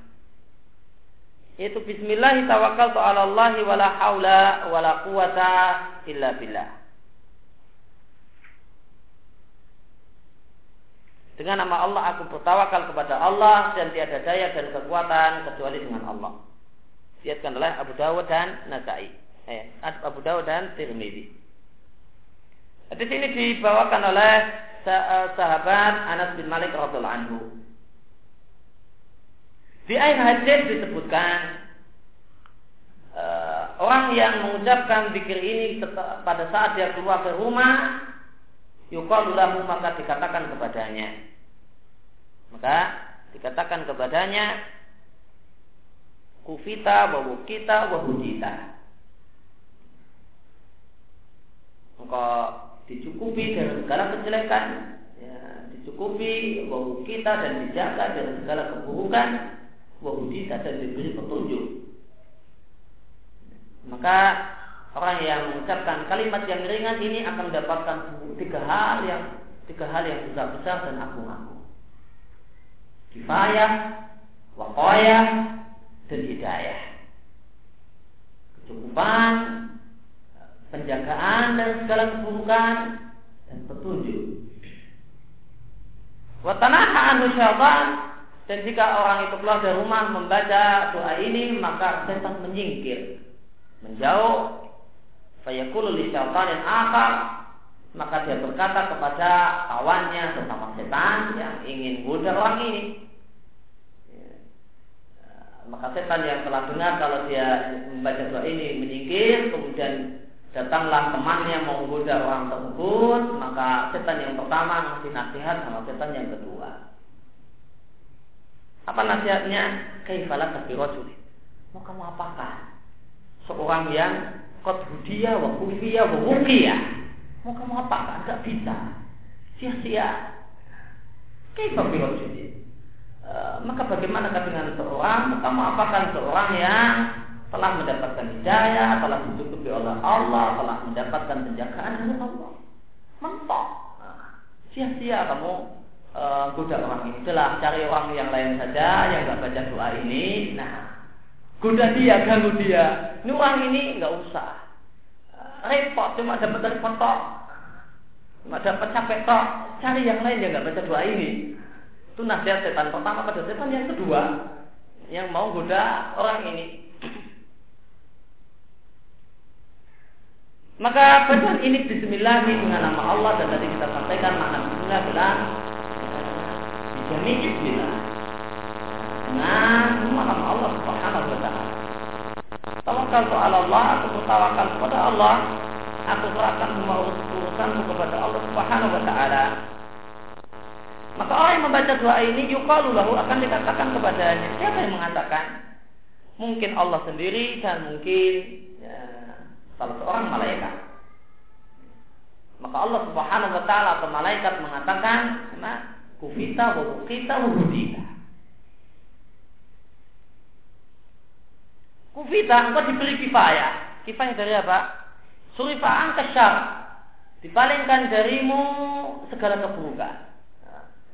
Itu bismillah tawakal ala Allah wala haula wala quwata illa billah. Dengan nama Allah aku bertawakal kepada Allah dan tiada daya dan kekuatan kecuali dengan Allah. Diatkan oleh Abu Dawud dan Nasai. Eh, Abu Dawud dan Tirmidzi. Di sini dibawakan oleh eh, sahabat Anas bin Malik radhiallahu anhu. Di akhir hadis disebutkan uh, orang yang mengucapkan zikir ini pada saat dia keluar ke rumah, yukalulahu maka dikatakan kepadanya. Maka dikatakan kepadanya kufita wa kita wa hudita. Engkau dicukupi dari segala kejelekan, ya, dicukupi wa kita dan dijaga dari segala keburukan, wa hudita dan diberi petunjuk. Maka orang yang mengucapkan kalimat yang ringan ini akan mendapatkan tiga hal yang tiga hal yang besar besar dan agung-agung. Kifayah, waqayah, dan hidayah. Kecukupan, penjagaan dan segala keburukan dan petunjuk. Watanaha syaitan dan jika orang itu keluar dari rumah membaca doa ini maka setan menyingkir, menjauh. Fayaqulu li syaitanin akar maka dia berkata kepada kawannya sesama setan yang ingin goda orang ini maka setan yang telah dengar kalau dia membaca doa ini menyingkir, kemudian datanglah temannya mau menggoda orang tersebut, maka setan yang pertama ngasih nasihat sama setan yang kedua. Apa nasihatnya? Kaifalah tapi rojuli. Mau kamu apakan? Seorang yang kot hudia wa kufiya wa Mau kamu apakan? Gak bisa. Sia-sia. Kaifalah birojuli. Eh, maka bagaimana dengan seorang maka apakan seorang yang telah mendapatkan hidayah, telah dicukupi oleh Allah, telah mendapatkan penjagaan dari Allah. Mentok. Sia-sia kamu e, goda orang ini. Jelas cari orang yang lain saja yang nggak baca doa ini. Nah, goda dia, ganggu dia. Ini orang ini nggak usah. Repot cuma dapat repot tok. Cuma dapat capek tok. Cari yang lain yang nggak baca doa ini. Itu nasihat setan pertama pada setan yang kedua yang mau goda orang ini. Maka bacaan ini Bismillah dengan nama Allah dan tadi kita sampaikan makna Bismillah adalah Bismillah dengan semua nama Allah Subhanahu Wa Taala. Tawakal soal Allah, aku bertawakal kepada Allah, aku serahkan semua urusanku kepada Allah Subhanahu Wa Taala. Maka orang yang membaca doa ini yukalu lahu akan dikatakan kepadanya. Siapa yang mengatakan? Mungkin Allah sendiri dan mungkin ya, salah seorang malaikat. Maka Allah Subhanahu wa taala atau malaikat mengatakan, "Nah, kufita wa kita wa hudita." Kufita engkau diberi kifayah. Kifayah dari apa? Surifa'an kesyar. Dipalingkan darimu segala keburukan.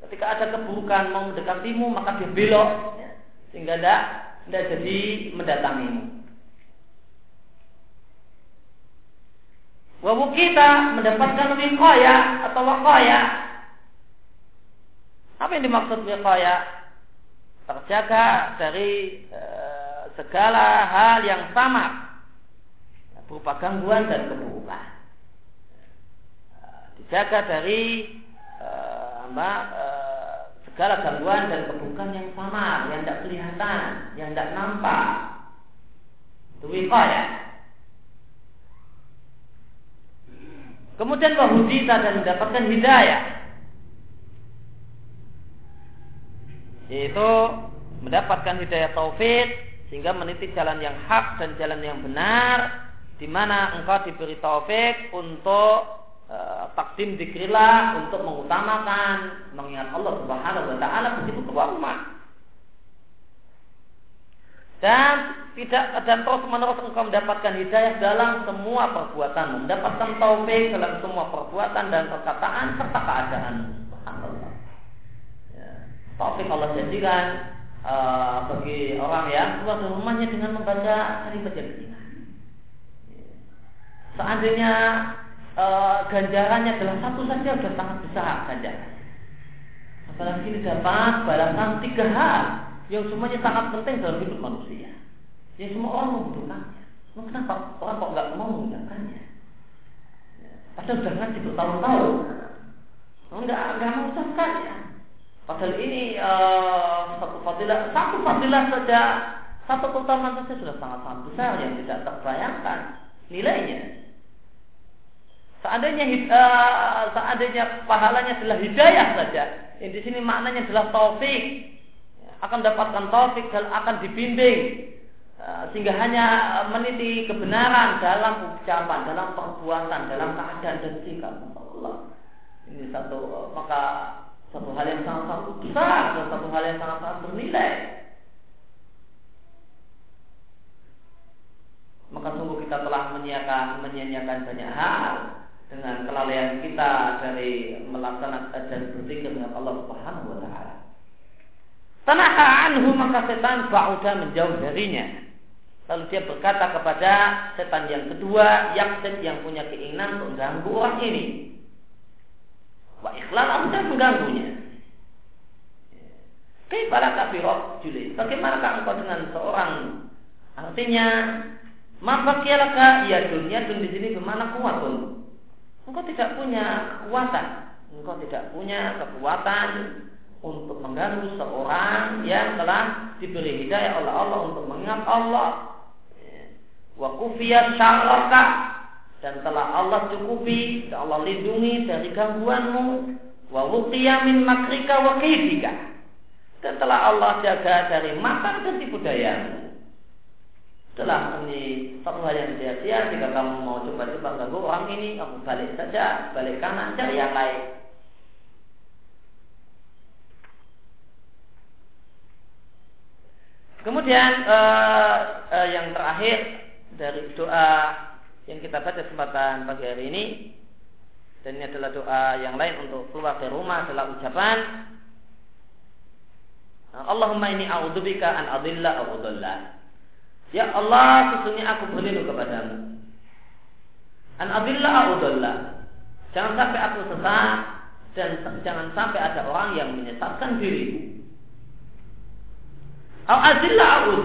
Ketika ada keburukan mau mendekatimu maka dia belok ya, sehingga tidak tidak jadi mendatangimu. Wabu kita mendapatkan wikoya atau wakoya. Apa yang dimaksud wikoya? Terjaga dari e, segala hal yang sama berupa gangguan dan keburukan. Dijaga dari e, apa, e, segala gangguan dan keburukan yang sama, yang tidak kelihatan, yang tidak nampak. Itu ya. Kemudian wahudita dan mendapatkan hidayah. Yaitu mendapatkan hidayah taufik sehingga meniti jalan yang hak dan jalan yang benar di mana engkau diberi taufik untuk Eh, takdim untuk mengutamakan mengingat Allah Subhanahu wa taala begitu keluar rumah. Dan tidak dan terus menerus engkau mendapatkan hidayah dalam semua perbuatan, mendapatkan taufik dalam semua perbuatan dan perkataan serta keadaan. Ya. Taufik Allah jadikan uh, bagi orang yang keluar dari rumahnya dengan membaca kalimat yang ya. Seandainya e, ganjarannya adalah satu saja sudah sangat besar ganjaran. Apalagi dapat balasan tiga hal yang semuanya sangat penting dalam hidup manusia. Yang semua orang membutuhkannya. Nah, kenapa orang kok nggak mau mengerjakannya? Padahal sudah ngaji bertahun-tahun. Enggak, enggak mau ya. Padahal ini uh, satu fadilah, satu fadilah saja, satu keutamaan saja sudah sangat-sangat besar yang tidak terbayangkan nilainya. Seandainya uh, seandainya pahalanya adalah hidayah saja, yang di sini maknanya adalah taufik, akan dapatkan taufik dan akan dibimbing uh, sehingga hanya meniti kebenaran dalam ucapan, dalam perbuatan, dalam keadaan dan sikap. Allah. Ini satu maka satu hal yang sangat-sangat besar dan satu hal yang sangat-sangat bernilai. Maka sungguh kita telah menyiakan, menyanyiakan banyak hal dengan kelalaian kita dari melaksanakan dan berpikir dengan Allah Subhanahu wa taala. Tanaha anhu maka setan ba'uda menjauh darinya. Lalu dia berkata kepada setan yang kedua, yang yang punya keinginan untuk mengganggu orang ini. Wa ikhlal amda mengganggunya. Kaifala kafirok julid. Bagaimana engkau dengan seorang artinya maka kialaka ya dunia dan di sini kuat pun. Engkau tidak punya kekuatan. Engkau tidak punya kekuatan untuk mengganggu seorang yang telah diberi hidayah oleh Allah untuk mengingat Allah. Wa kufiyat syaraka dan telah Allah cukupi, dan Allah lindungi dari gangguanmu, wa wuqiya min makrika wa kaidika. Dan telah Allah jaga dari makar dan tipu dayamu. Telah ini satu hal yang sia-sia jika kamu mau coba-coba ganggu orang ini, kamu balik saja, balik kanan, cari yang lain. Kemudian uh, uh, yang terakhir dari doa yang kita baca kesempatan pagi hari ini dan ini adalah doa yang lain untuk keluar dari rumah adalah ucapan Allahumma ini a'udzubika an adilla au Ya Allah, sesungguhnya aku berlindung kepadamu. An adilla au Jangan sampai aku sesat dan jangan sampai ada orang yang menyesatkan diriku. Au adilla au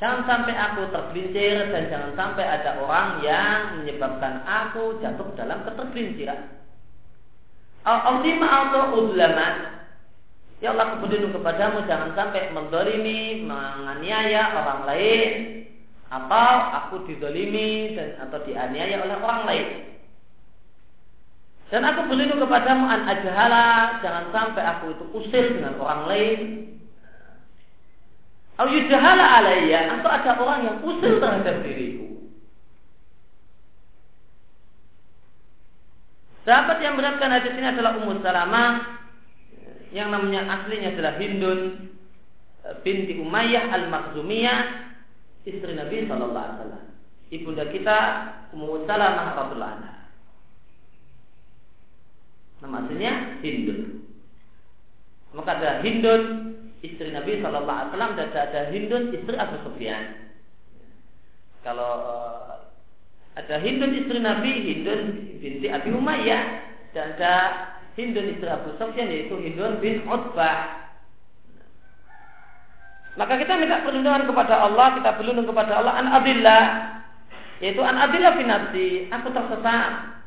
Jangan sampai aku tergelincir dan jangan sampai ada orang yang menyebabkan aku jatuh dalam ketergelinciran. Al-Azima atau ulama Ya Allah kemudian kepadamu. Jangan sampai mendolimi, menganiaya orang lain atau aku didolimi dan atau dianiaya oleh orang lain. Dan aku berlindung kepadamu an ajahala, jangan sampai aku itu usir dengan orang lain Au yudhala alaiya atau ada orang yang usil terhadap diriku. Sahabat yang beratkan hadis ini adalah Ummu Salamah yang namanya aslinya adalah Hindun binti Umayyah al-Makhzumiyah istri Nabi sallallahu alaihi wasallam. Ibunda kita Ummu Salamah radhiyallahu anha. Nama aslinya Hindun. Maka ada Hindun istri Nabi Shallallahu Alaihi Wasallam dan ada Hindun istri Abu Sufyan. Kalau uh, ada Hindun istri Nabi Hindun binti Abi Umayyah dan ada Hindun istri Abu Sufyan yaitu Hindun bin Utbah. Maka kita minta perlindungan kepada Allah, kita berlindung kepada Allah an adillah yaitu an adillah finasi, aku tersesat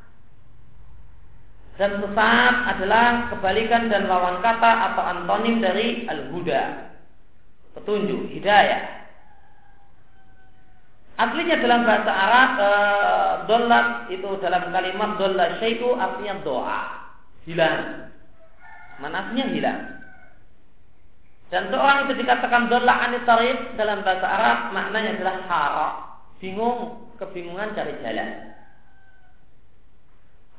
dan sesat adalah kebalikan dan lawan kata atau antonim dari al-huda. Petunjuk, hidayah. Aslinya dalam bahasa Arab e, dolat itu dalam kalimat dolat syai'u artinya doa. Hilang. Manasnya hilang. Dan seorang itu dikatakan dolat anitarif dalam bahasa Arab maknanya adalah harap. Bingung, kebingungan cari jalan.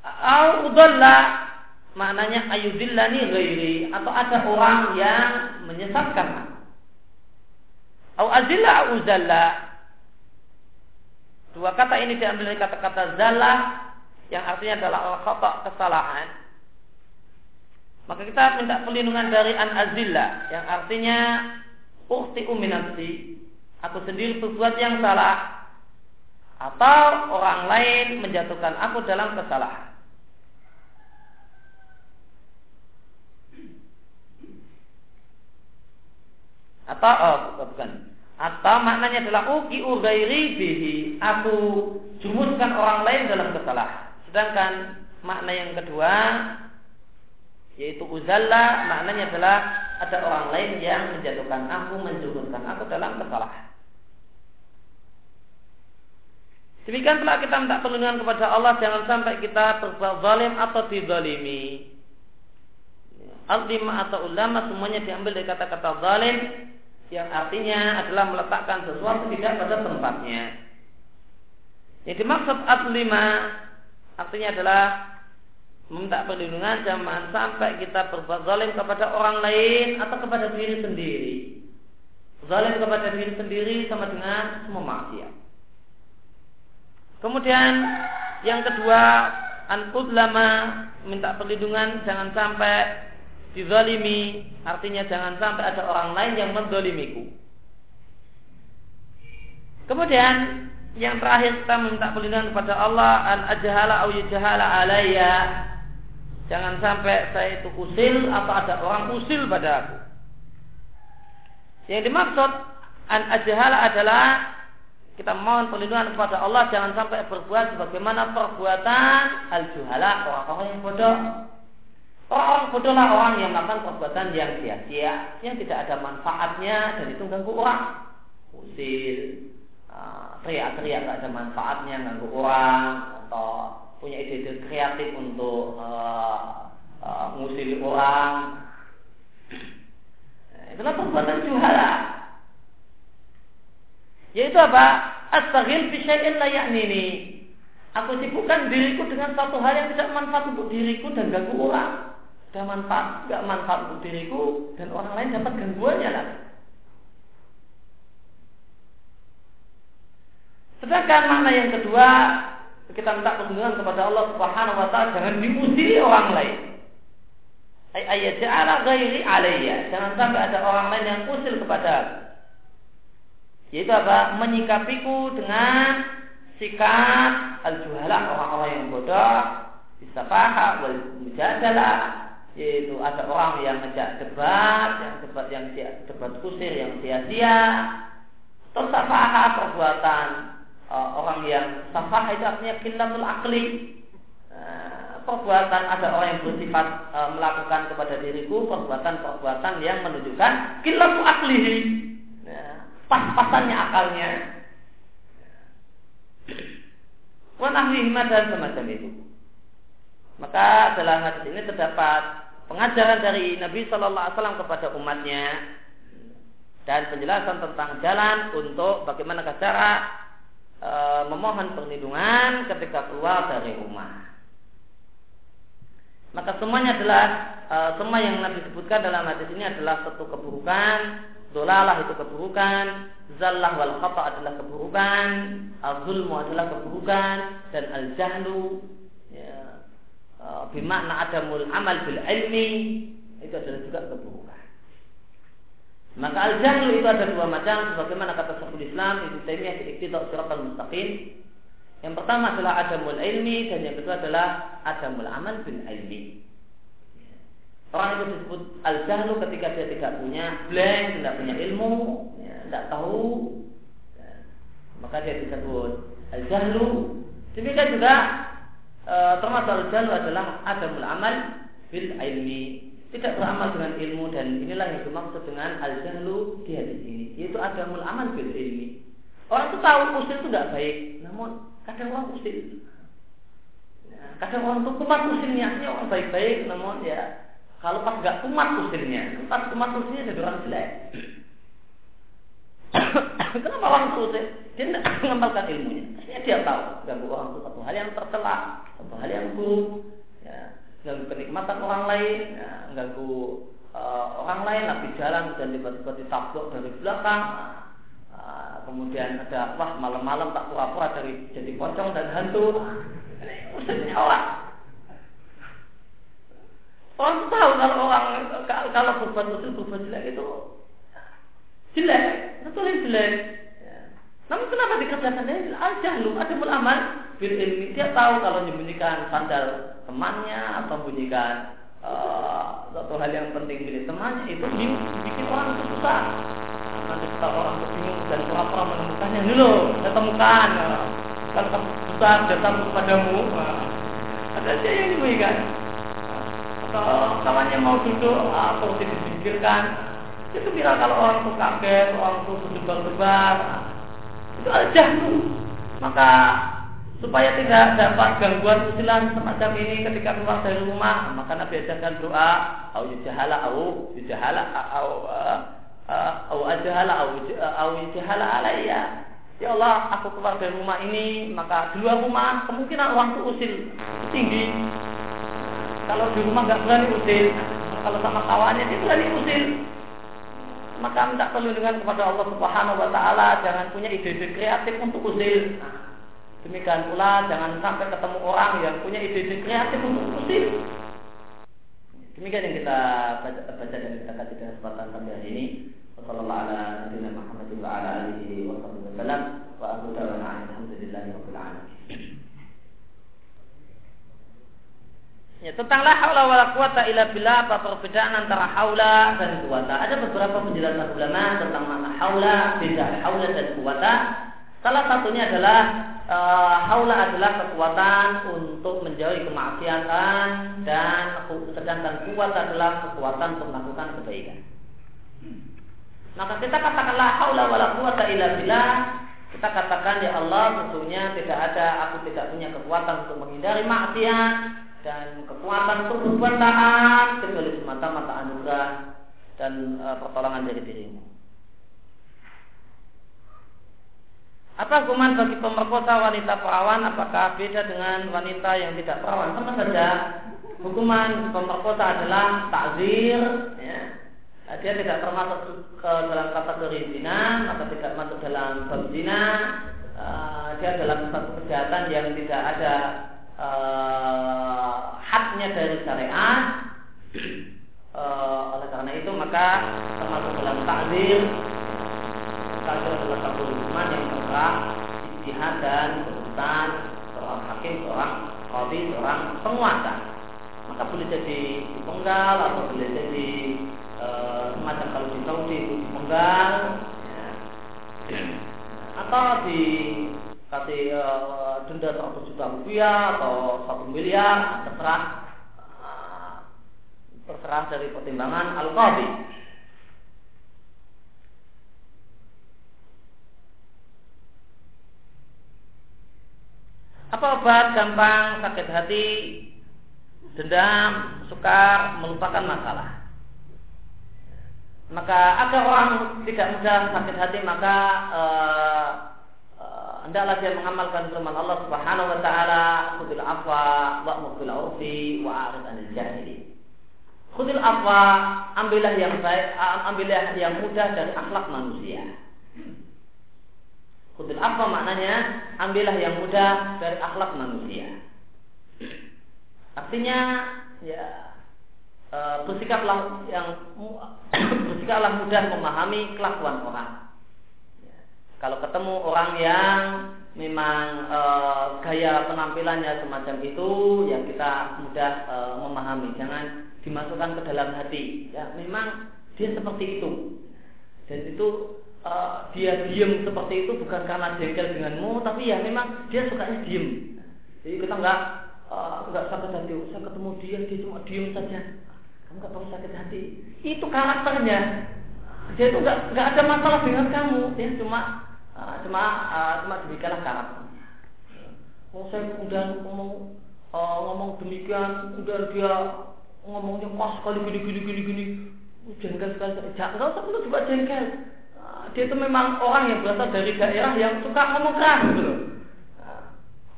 Au udalla maknanya ayudillani ghairi atau ada orang yang menyesatkan. Au azilla au zalla. Dua kata ini diambil dari kata-kata zalla yang artinya adalah khata kesalahan. Maka kita minta perlindungan dari an azilla yang artinya ukti uminasi. Aku sendiri berbuat yang salah atau orang lain menjatuhkan aku dalam kesalahan. Atau oh, bukan atau maknanya adalah uki ugairi bihi aku jumuskan orang lain dalam kesalahan sedangkan makna yang kedua Yaitu uzalla maknanya adalah ada orang lain yang menjatuhkan aku, menjuruskan aku dalam kesalahan. Demikian pula kita minta perlindungan kepada Allah jangan sampai kita berbuat zalim atau dizalimi. Al-lima atau ulama semuanya diambil dari kata-kata zalim yang artinya adalah meletakkan sesuatu tidak pada tempatnya. Yang dimaksud al-lima artinya adalah meminta perlindungan jangan sampai kita berbuat zalim kepada orang lain atau kepada diri sendiri. Zalim kepada diri sendiri sama dengan semua. Kemudian yang kedua, an lama minta perlindungan jangan sampai dizalimi, artinya jangan sampai ada orang lain yang mendolimiku. Kemudian yang terakhir kita minta perlindungan kepada Allah an ajahala au yajhala alayya. Jangan sampai saya itu usil atau ada orang usil pada aku. Yang dimaksud an ajahala adalah kita mohon perlindungan kepada Allah jangan sampai berbuat sebagaimana perbuatan al-juhala orang-orang yang bodoh. Orang-orang bodoh lah orang yang melakukan perbuatan yang sia-sia, yang tidak ada manfaatnya dan itu ganggu orang. Usil, uh, teriak-teriak tidak ada manfaatnya, ganggu orang, atau punya ide-ide kreatif untuk uh, uh, orang. Nah, itulah perbuatan juhala. Yaitu apa? Astaghil fi syai'in la ya'nini. Aku sibukkan diriku dengan satu hal yang tidak manfaat untuk diriku dan ganggu orang. Tidak manfaat, tidak manfaat untuk diriku dan orang lain dapat gangguannya lagi. Sedangkan makna yang kedua, kita minta perlindungan kepada Allah Subhanahu wa taala jangan diusiri orang lain. Ayat ja'ala ghairi alayya. Jangan sampai ada orang lain yang usil kepada yaitu apa? Menyikapiku dengan sikap al-juhala orang-orang yang bodoh, paham wal mujadalah yaitu ada orang yang ngejak debat, yang debat yang debat kusir yang sia-sia, atau safaha perbuatan uh, orang yang safaha itu artinya kilatul akli uh, perbuatan ada orang yang bersifat uh, melakukan kepada diriku perbuatan-perbuatan yang menunjukkan kilatul aklihi pas-pasannya akalnya. Wanahwihima dan semacam itu. Maka dalam hadis ini terdapat pengajaran dari Nabi Shallallahu Alaihi Wasallam kepada umatnya dan penjelasan tentang jalan untuk bagaimana cara e, memohon perlindungan ketika keluar dari rumah. Maka semuanya adalah e, semua yang Nabi sebutkan dalam hadis ini adalah satu keburukan Dolalah itu keburukan, zallah wal khata adalah keburukan, al-zulmu adalah keburukan, dan al-jahlu bimakna adamul amal bil ilmi itu adalah juga keburukan. Maka al-jahlu itu ada dua macam sebagaimana kata Syekhul Islam itu Taimiyah di Iqtida Siratal Mustaqim. Yang pertama adalah adamul ilmi dan yang kedua adalah adamul amal bil ilmi. Orang itu disebut al-jahlu ketika dia tidak punya blank, tidak punya ilmu, ya, tidak tahu, ya, maka dia disebut al-jahlu. Demikian juga e, termasuk al-jahlu adalah adamul amal bil ilmi. Tidak beramal dengan ilmu dan inilah yang dimaksud dengan al-jahlu di hadis ini, yaitu adamul amal bil ilmi. Orang itu tahu usil itu tidak baik, namun kadang orang usil. Ya, kadang orang itu kumat usilnya, orang baik-baik, namun ya kalau pas nggak kumat usirnya, pas kumat usirnya jadi orang jelek. *coughs* Kenapa orang itu dia tidak mengamalkan ilmunya? Maksudnya dia tahu ganggu orang itu satu hal yang tercela, satu hal yang buruk, ya, ganggu kenikmatan orang lain, ya, ganggu uh, orang lain, nabi jalan dan tiba-tiba ditabrak dari belakang. Uh, kemudian ada wah malam-malam tak pura-pura dari jadi pocong dan hantu. Usirnya orang. Orang tahu kalau orang kalau berbuat dosa berbuat jelek itu jelek, betul jelek. Ya. Namun kenapa dikerjakan dia? Aja lu ada beramal bil ilmi. Dia tahu kalau menyembunyikan sandal temannya atau menyembunyikan uh, satu hal yang penting milik temannya itu bikin orang susah. Nanti kita orang bingung dan pura-pura menemukannya dulu, saya temukan. Kalau kamu susah datang kepadamu, ada aja yang diberikan kalau kawannya mau duduk atau disingkirkan itu bilang kalau orang itu kaget orang itu berdebar-debar. Itu aja. Maka supaya tidak dapat gangguan usilan semacam ini ketika keluar dari rumah maka Nabi ajarkan doa au jahala au jahala au au ajahala au au jahala alayya ya Allah aku keluar dari rumah ini maka di luar rumah kemungkinan itu usil tinggi. Kalau di rumah nggak berani usil kalau sama kawannya dia berani usil maka minta perlindungan kepada Allah Subhanahu wa taala jangan punya ide-ide kreatif untuk usil Demikian pula jangan sampai ketemu orang yang punya ide-ide kreatif untuk musik. Demikian yang kita baca, baca dan kita kaji dalam kesempatan pagi hari ini. Wassalamualaikum warahmatullahi wabarakatuh. Ya, tentang la haula wala quwata illa billah apa perbedaan antara haula dan kuwata. Ada beberapa penjelasan ulama tentang makna haula, beda haula dan kuwata. Salah satunya adalah uh, haula adalah kekuatan untuk menjauhi kemaksiatan dan sedangkan kuat adalah kekuatan untuk melakukan kebaikan. Maka kita katakanlah haula wala quwata illa billah. Kita katakan ya Allah sesungguhnya tidak ada aku tidak punya kekuatan untuk menghindari maksiat dan kekuatan untuk berbuat taat kecuali semata-mata anugerah dan uh, pertolongan dari dirimu. Apa hukuman bagi pemerkosa wanita perawan? Apakah beda dengan wanita yang tidak perawan? Sama saja. Hukuman pemerkosa adalah takzir. Ya. Nah, dia tidak termasuk ke dalam kategori zina, maka tidak masuk dalam bab zina. Uh, dia dalam satu kejahatan yang tidak ada uh, haknya dari syariat. Uh, oleh karena itu maka termasuk dalam takzir takzir adalah satu hukuman yang terserah istihad dan keputusan seorang hakim, seorang kodi, seorang penguasa. Maka boleh jadi dipenggal atau boleh jadi e, semacam kalau di Saudi itu dipenggal ya. atau di kasih e, denda 100 juta rupiah atau satu miliar terserah e, terserah dari pertimbangan al-qadi. Apa obat gampang sakit hati, dendam, sukar, melupakan masalah? Maka agar orang tidak mudah sakit hati maka uh, hendaklah dia mengamalkan firman Allah Subhanahu wa taala, "Khudil afwa wa'mur bil 'urfi wa 'arid 'anil jahilin." Khudil afwa, ambillah yang baik, ambillah yang mudah dari akhlak manusia. Khudil apa maknanya? Ambillah yang mudah dari akhlak manusia. Artinya ya e, bersikaplah yang *coughs* bersikaplah mudah memahami kelakuan orang. Ya, kalau ketemu orang yang memang e, gaya penampilannya semacam itu, yang kita mudah e, memahami. Jangan dimasukkan ke dalam hati. Ya, memang dia seperti itu. Dan itu uh, dia diem seperti itu bukan karena jengkel denganmu, tapi ya memang dia sukanya diem. Jadi kita nggak nggak sakit hati. Saya ketemu dia, dia cuma diem saja. Kamu nggak perlu sakit hati. Itu karakternya. Dia itu nggak nggak ada masalah dengan kamu. Dia cuma uh, cuma uh, cuma demikianlah karakternya. Oh saya udah ngomong uh, ngomong demikian, udah dia ngomongnya pas sekali gini gini gini gini jengkel sekali. Jangan nggak usah perlu coba jengkel dia itu memang orang yang berasal dari daerah yang suka ngomong keras gitu loh.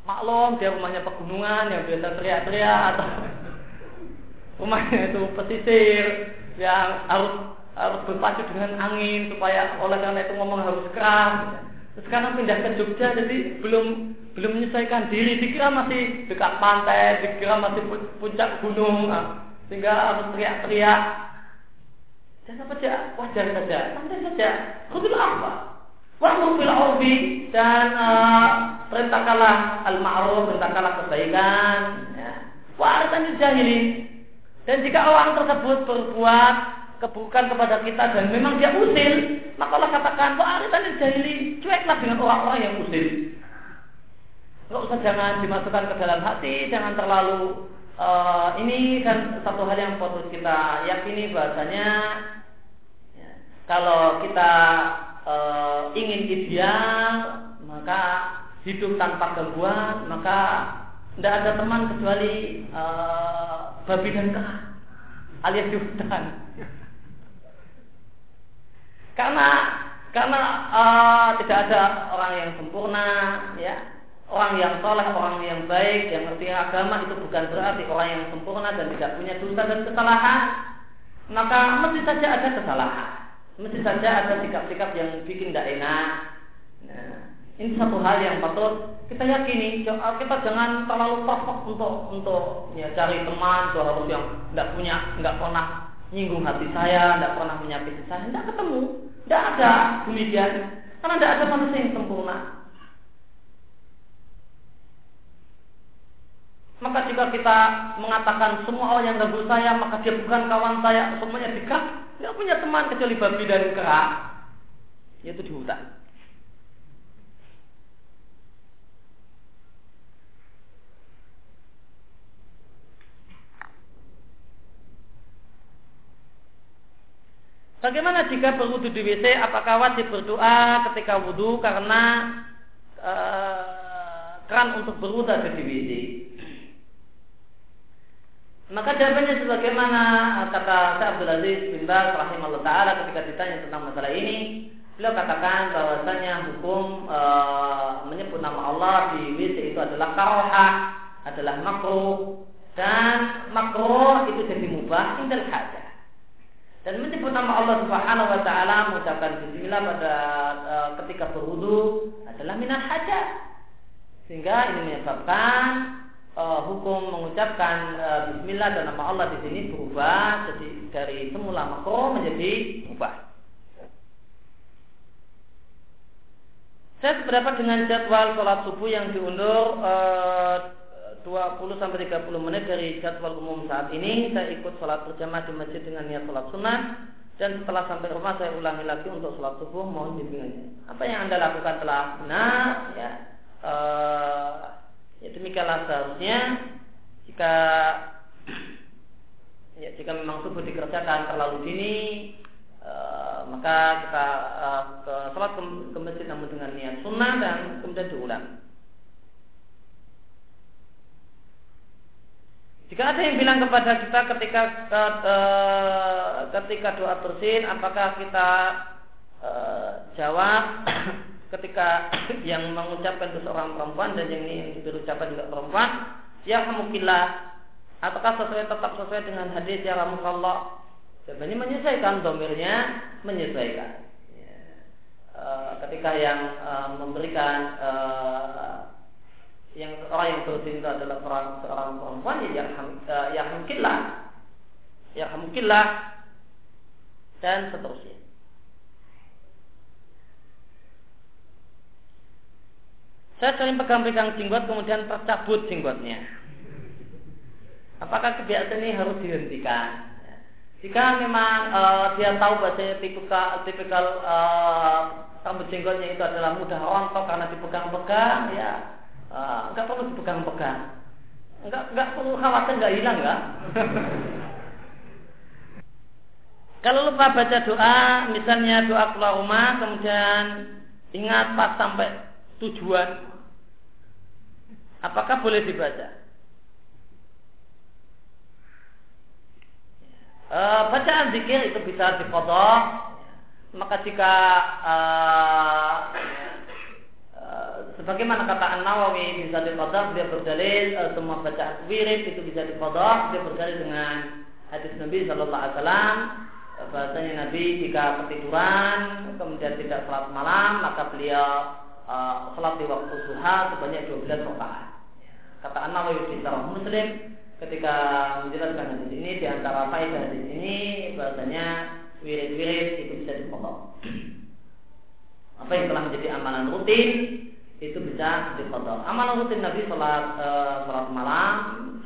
Maklum dia rumahnya pegunungan yang biasa teriak-teriak atau *laughs* rumahnya itu pesisir yang harus harus berpacu dengan angin supaya oleh karena itu ngomong harus keras. Sekarang pindah ke Jogja jadi belum belum menyesuaikan diri dikira masih dekat pantai dikira masih puncak gunung nah, sehingga harus teriak-teriak dan apa saja, wajar saja, santai saja. Khudul apa? Wa'mur bil urfi dan uh, perintahkanlah al ma'ruf, perintahkanlah kebaikan. Ya. Wa'aratan jahilin. Dan jika orang tersebut berbuat keburukan kepada kita dan memang dia usil, maka Allah katakan wa'aratan jahilin. Cueklah dengan orang-orang yang usil. Enggak usah jangan dimasukkan ke dalam hati, jangan terlalu uh, ini kan satu hal yang patut kita yakini bahasanya ya, kalau kita uh, ingin ideal maka hidup tanpa gangguan maka tidak ada teman kecuali uh, babi dan kera alias hutan karena karena uh, tidak ada orang yang sempurna ya Orang yang soleh, orang yang baik, yang ngerti agama itu bukan berarti orang yang sempurna dan tidak punya dosa dan kesalahan. Maka mesti saja ada kesalahan. Mesti saja ada sikap-sikap yang bikin tidak enak. Nah, ini satu hal yang patut kita yakini. Kita jangan terlalu perfect untuk untuk ya, cari teman, tuh harus yang tidak punya, nggak pernah nyinggung hati saya, tidak pernah menyakiti saya, tidak ketemu, tidak ada demikian. Karena tidak ada manusia yang sempurna. Maka jika kita mengatakan semua orang yang ganggu saya, maka dia bukan kawan saya, semuanya dekat, tidak punya teman kecuali babi dan kera, yaitu di hutan. Bagaimana jika berwudu di WC? Apakah wajib berdoa ketika wudhu karena uh, keran untuk berwudu ada di WC? Maka jawabannya sebagaimana kata Syekh Abdul Aziz bin Baz rahimahullah taala ketika ditanya tentang masalah ini, beliau katakan bahwasanya hukum e, menyebut nama Allah di WC itu adalah karoha, adalah makruh dan makruh itu jadi mubah indal hajah. Dan menyebut nama Allah Subhanahu wa taala mengucapkan bismillah pada e, ketika berwudu adalah minat hajah. Sehingga ini menyebabkan uh, hukum mengucapkan uh, Bismillah dan nama Allah di sini berubah jadi dari semula makro menjadi mubah. Saya seberapa dengan jadwal sholat subuh yang diundur uh, 20 sampai 30 menit dari jadwal umum saat ini. Saya ikut sholat berjamaah di masjid dengan niat sholat sunnah dan setelah sampai rumah saya ulangi lagi untuk sholat subuh mohon bimbingannya. Apa yang anda lakukan telah benar ya. Uh, Ya demikianlah seharusnya jika ya jika memang subuh dikerjakan terlalu dini e, maka kita e, ke sholat ke, ke masjid namun dengan niat sunnah dan kemudian diulang. Jika ada yang bilang kepada kita ketika ketika doa bersin, apakah kita e, jawab? *coughs* Ketika yang mengucapkan itu seorang perempuan dan yang ini ucapan juga perempuan ya mungkinlah ataukah sesuai tetap sesuai dengan hadis ya ramukallah sebenarnya menyesuaikan domirnya menyesuaikan. Ya. e, ketika yang e, memberikan yang orang yang bersin itu adalah seorang, seorang perempuan ya ya mungkinlah ya mungkinlah dan seterusnya Saya sering pegang-pegang jenggot kemudian tercabut jenggotnya. Apakah kebiasaan ini harus dihentikan? Jika memang uh, dia tahu bahasa tipikal tipikal uh, rambut jenggotnya itu adalah mudah rontok karena dipegang-pegang, ya uh, nggak perlu dipegang-pegang, nggak nggak perlu khawatir nggak hilang nggak. *laughs* Kalau lupa baca doa, misalnya doa keluar rumah, kemudian ingat pas sampai tujuan apakah boleh dibaca? E, bacaan zikir itu bisa dikodok maka jika e, sebagaimana kata An Nawawi bisa dikodok dia berdalil e, semua bacaan wirid itu bisa dikodok dia berdalil dengan hadis Nabi Shallallahu Alaihi Wasallam bahasanya Nabi jika ketiduran kemudian tidak sholat malam maka beliau uh, sholat di waktu duha sebanyak 12 rakaat. Kata An-Nawawi di Sarah Muslim ketika menjelaskan hadis ini di antara faedah hadis ini bahasanya wirid-wirid itu bisa dipotong. Apa yang telah menjadi amalan rutin itu bisa dipotong. Amalan rutin Nabi sholat uh, sholat malam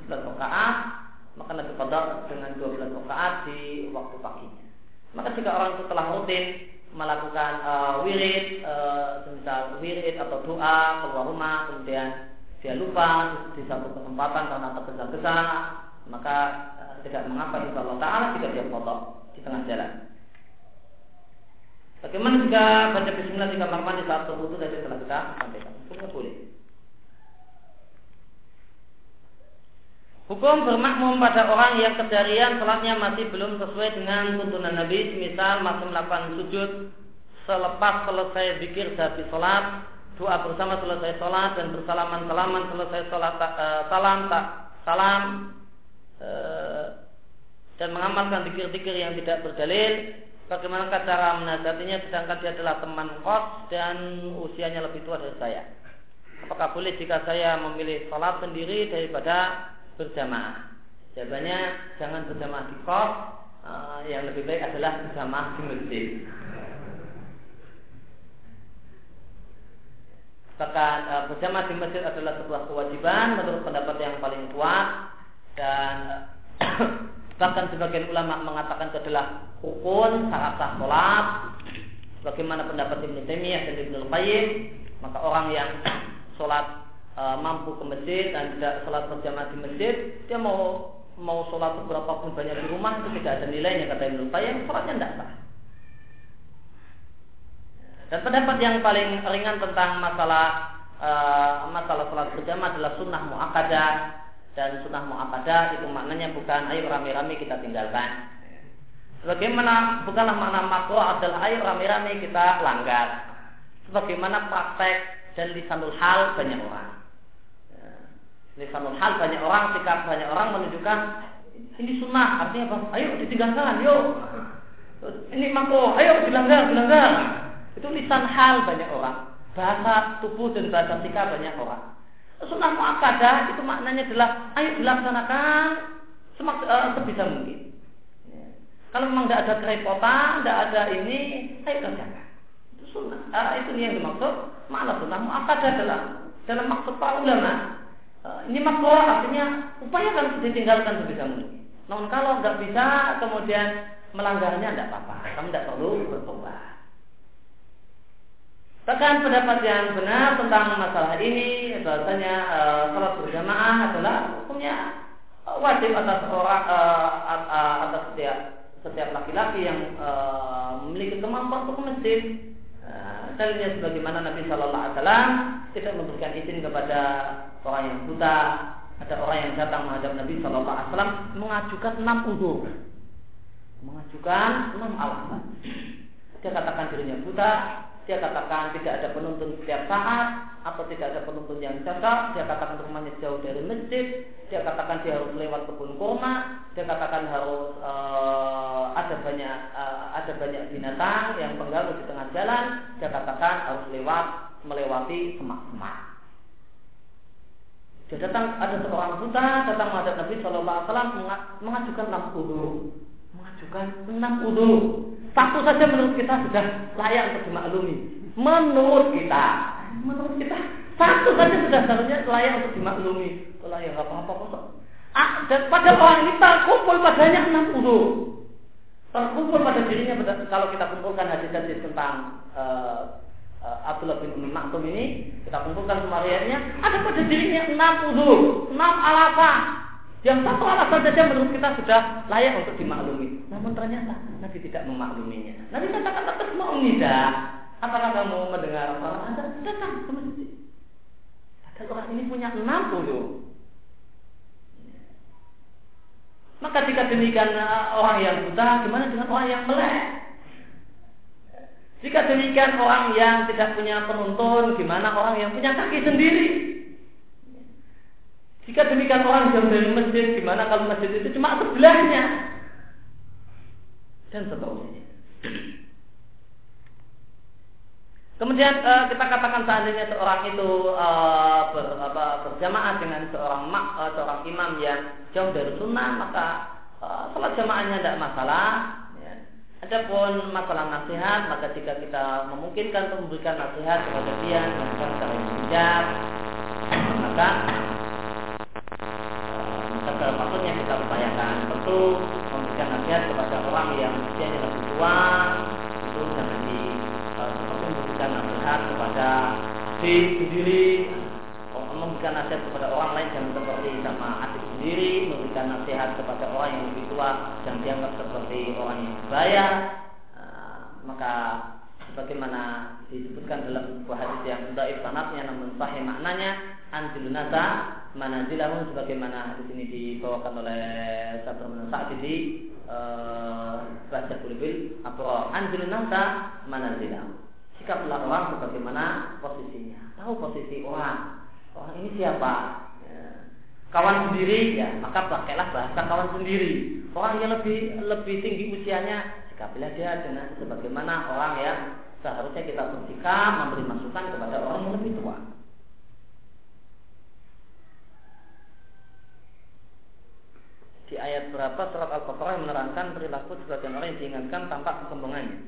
11 rakaat maka Nabi kodok dengan 12 rakaat di waktu paginya. Maka jika orang itu telah rutin melakukan uh, wirid, uh, semisal wirid atau doa keluar rumah, kemudian dia lupa di satu kesempatan karena tergesa-gesa, maka uh, tidak mengapa insya Allah Taala jika dia potong di tengah jalan. Bagaimana jika baca bismillah di kamar mandi saat berwudu tadi telah kita sampaikan? Hukumnya boleh. Hukum bermakmum pada orang yang kejarian sholatnya masih belum sesuai dengan tuntunan Nabi, misal masih melakukan sujud selepas selesai zikir dari sholat, doa bersama selesai sholat dan bersalaman salaman selesai sholat uh, salam tak salam uh, dan mengamalkan zikir-zikir yang tidak berdalil. Bagaimana cara menasihatinya sedangkan dia adalah teman kos dan usianya lebih tua dari saya? Apakah boleh jika saya memilih sholat sendiri daripada berjamaah. Jawabannya jangan berjamaah di kos, uh, yang lebih baik adalah berjamaah di masjid. Bahkan uh, berjamaah di masjid adalah sebuah kewajiban menurut pendapat yang paling kuat dan uh, bahkan sebagian ulama mengatakan itu adalah rukun syarat sah sholat bagaimana pendapat Ibnu Taimiyah dan Ibnu Qayyim maka orang yang sholat e, mampu ke masjid dan tidak sholat berjamaah di masjid, dia mau mau sholat beberapa pun banyak di rumah itu tidak ada nilainya kata Ibnu Qayyim, sholatnya tidak sah. Dan pendapat yang paling ringan tentang masalah e, masalah sholat berjamaah adalah sunnah muakkadah dan sunnah muakkadah itu maknanya bukan ayo rame-rame kita tinggalkan. Sebagaimana bukanlah makna makro adalah ayo rame-rame kita langgar. Sebagaimana praktek dan lisanul hal banyak orang lisanul hal banyak orang, sikap banyak orang menunjukkan ini sunnah, artinya apa? Ayo ditinggalkan, yuk. Ini makro, ayo dilanggar, dilanggar. Itu lisan hal banyak orang. Bahasa tubuh dan bahasa sikap banyak orang. Sunnah muakkadah itu maknanya adalah ayo dilaksanakan semak, uh, sebisa mungkin. Ya. Kalau memang tidak ada kerepotan, tidak ada ini, ayo kerjakan. Itu sunnah. Uh, itu yang dimaksud. Mana sunnah muakkadah adalah dalam maksud para ulama Eh, ini makro artinya upayakan ditinggalkan sebisa mungkin. Namun kalau nggak bisa kemudian melanggarnya tidak apa-apa. Kamu tidak perlu bertobat. Bahkan pendapat yang benar tentang masalah ini bahasanya e, salat berjamaah adalah hukumnya wajib atas orang e, atas setiap setiap laki-laki yang e, memiliki kemampuan untuk ke masjid. E, sebagaimana Nabi Shallallahu Alaihi Wasallam tidak memberikan izin kepada orang yang buta, ada orang yang datang menghadap Nabi Shallallahu Alaihi Wasallam mengajukan enam udur, mengajukan enam alasan. Dia katakan dirinya buta, dia katakan tidak ada penuntun setiap saat, atau tidak ada penuntun yang cocok, dia katakan rumahnya jauh dari masjid, dia katakan dia harus lewat kebun kurma, dia katakan harus uh, ada banyak uh, ada banyak binatang yang pengganggu di tengah jalan, dia katakan harus lewat melewati semak-semak. Dia datang ada seorang buta datang menghadap Nabi Shallallahu Alaihi Wasallam mengajukan udur, mengajukan enam udur. Satu saja menurut kita sudah layak untuk dimaklumi. Menurut kita, menurut kita satu saja sudah seharusnya layak untuk dimaklumi. Layak apa-apa kok. Ah, dan pada orang ini terkumpul padanya enam udur. Terkumpul pada dirinya kalau kita kumpulkan hadis-hadis tentang uh, uh, Abdullah bin Umi Maktum ini kita kumpulkan semua ada pada dirinya enam udur, enam alasan. Yang satu alasan saja menurut kita sudah layak untuk dimaklumi. Namun ternyata Nabi tidak memakluminya. Nabi katakan tetap mau tidak. Apakah kamu mendengar orang Anda datang ke masjid? Padahal orang ini punya enam udur. Maka jika demikian eh, orang yang buta, gimana dengan orang yang melek? Jika demikian orang yang tidak punya penuntun, gimana orang yang punya kaki sendiri? Jika demikian orang jauh dari masjid, gimana kalau masjid itu cuma sebelahnya? Dan seterusnya. Kemudian uh, kita katakan seandainya seorang itu uh, ber, apa, berjamaah dengan seorang mak, uh, seorang imam yang jauh dari sunnah, maka sholat jamaahnya tidak masalah. Adapun masalah nasihat, maka jika kita memungkinkan untuk memberikan nasihat kepada dia, secara bijak, maka maka maksudnya kita upayakan. Tentu memberikan nasihat kepada orang yang usianya lebih tua itu jangan di seperti memberikan nasihat kepada si sendiri. Memberikan nasihat kepada orang lain jangan seperti sama adik sendiri, memberikan nasihat kepada orang yang lebih tua jangan dianggap seperti orang yang berbahaya. Uh, maka sebagaimana disebutkan dalam sebuah hadis yang dhaif sanatnya namun sahih maknanya anjil nasa manazilahum sebagaimana hadis ini dibawakan oleh Sabr bin Sa'di di uh, baca kulibil apa anjil nasa manazilahum. Sikaplah orang sebagaimana posisinya. Tahu posisi orang. Orang ini siapa? Ya. kawan sendiri ya maka pakailah bahasa kawan sendiri. Orang yang lebih lebih tinggi usianya sikapilah dia sebagaimana orang yang seharusnya kita bersikap memberi masukan kepada orang yang lebih tua. Di ayat berapa surat Al-Baqarah menerangkan perilaku sebagian orang yang diingatkan tanpa perkembangannya.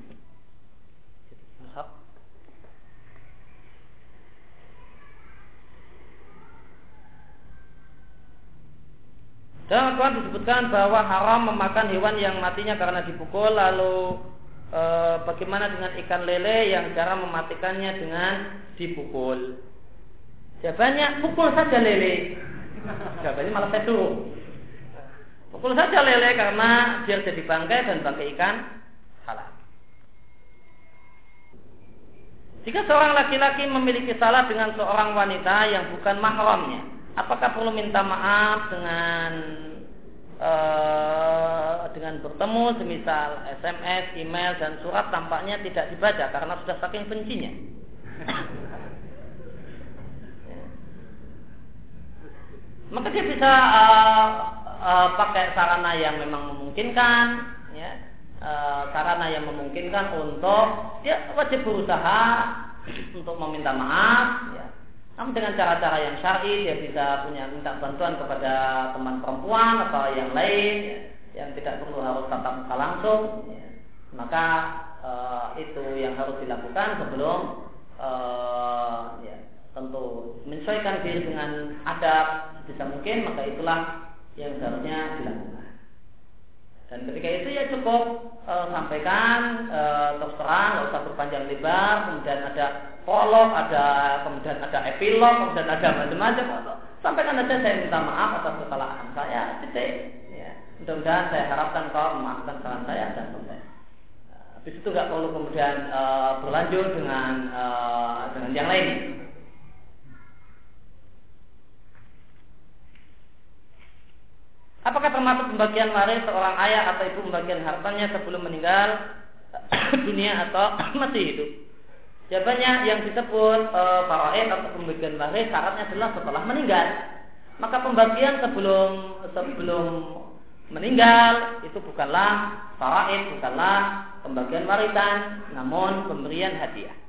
Dalam Al-Quran disebutkan bahwa haram memakan hewan yang matinya karena dipukul lalu e, bagaimana dengan ikan lele yang cara mematikannya dengan dipukul? Jawabannya pukul saja lele. Jawabannya malah saya. Pukul saja lele karena biar jadi bangkai dan bangkai ikan halal. Jika seorang laki-laki memiliki salah dengan seorang wanita yang bukan mahramnya, apakah perlu minta maaf dengan Eh, dengan bertemu semisal SMS, email dan surat tampaknya tidak dibaca karena sudah saking bencinya. Maka dia bisa uh, uh, pakai sarana yang memang memungkinkan, ya, uh, sarana yang memungkinkan untuk dia wajib berusaha *clears throat* untuk meminta maaf, ya, namun dengan cara-cara yang syar'i dia bisa punya minta bantuan kepada teman perempuan atau yang lain ya, yang tidak perlu harus tatap muka langsung. Ya. Maka e, itu yang harus dilakukan sebelum e, ya, tentu menyesuaikan diri dengan adab bisa mungkin maka itulah yang seharusnya dilakukan. Dan ketika itu ya cukup e, sampaikan e, terus terang, nggak usah berpanjang lebar, kemudian ada prolog, ada kemudian ada epilog, kemudian ada macam-macam. Sampaikan saja saya minta maaf atas kesalahan saya, titik. Ya. Mudah-mudahan saya harapkan kau memaafkan kesalahan saya dan selesai. Nah, habis itu nggak perlu kemudian uh, berlanjut dengan uh, dengan yang lain. Apakah termasuk pembagian waris seorang ayah atau ibu pembagian hartanya sebelum meninggal *coughs* dunia atau *coughs* masih hidup? Jawabannya yang disebut e, atau pembagian waris syaratnya adalah setelah meninggal. Maka pembagian sebelum sebelum meninggal itu bukanlah faraid, bukanlah pembagian warisan, namun pemberian hadiah.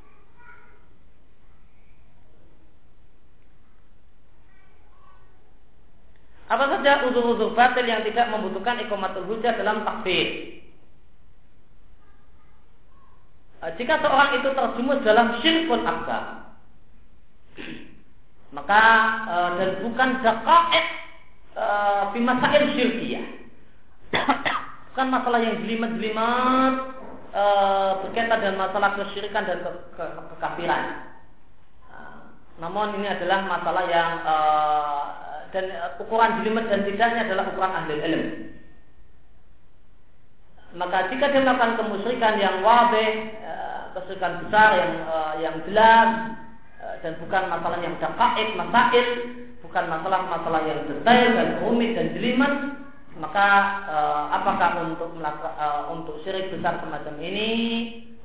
Apa saja uzur-uzur batil yang tidak membutuhkan ikomatul hujah dalam takfir? Eh, jika seorang itu terjumus dalam syirkun akbar *clears throat* maka e, dan bukan dakaet e, bimasail syirkiyah *clears throat* bukan masalah yang jelimet-jelimet berkaitan dengan masalah kesyirikan dan ke, ke, kekafiran namun ini adalah masalah yang e, dan ukuran jelimet dan tidaknya adalah ukuran ahli ilmu maka jika dia melakukan kemusyrikan yang wabih, eh, kesulitan besar yang eh, yang jelas eh, dan bukan masalah yang dakaik, masail, bukan masalah-masalah yang detail dan rumit dan jelimet, maka apakah untuk untuk syirik besar semacam ini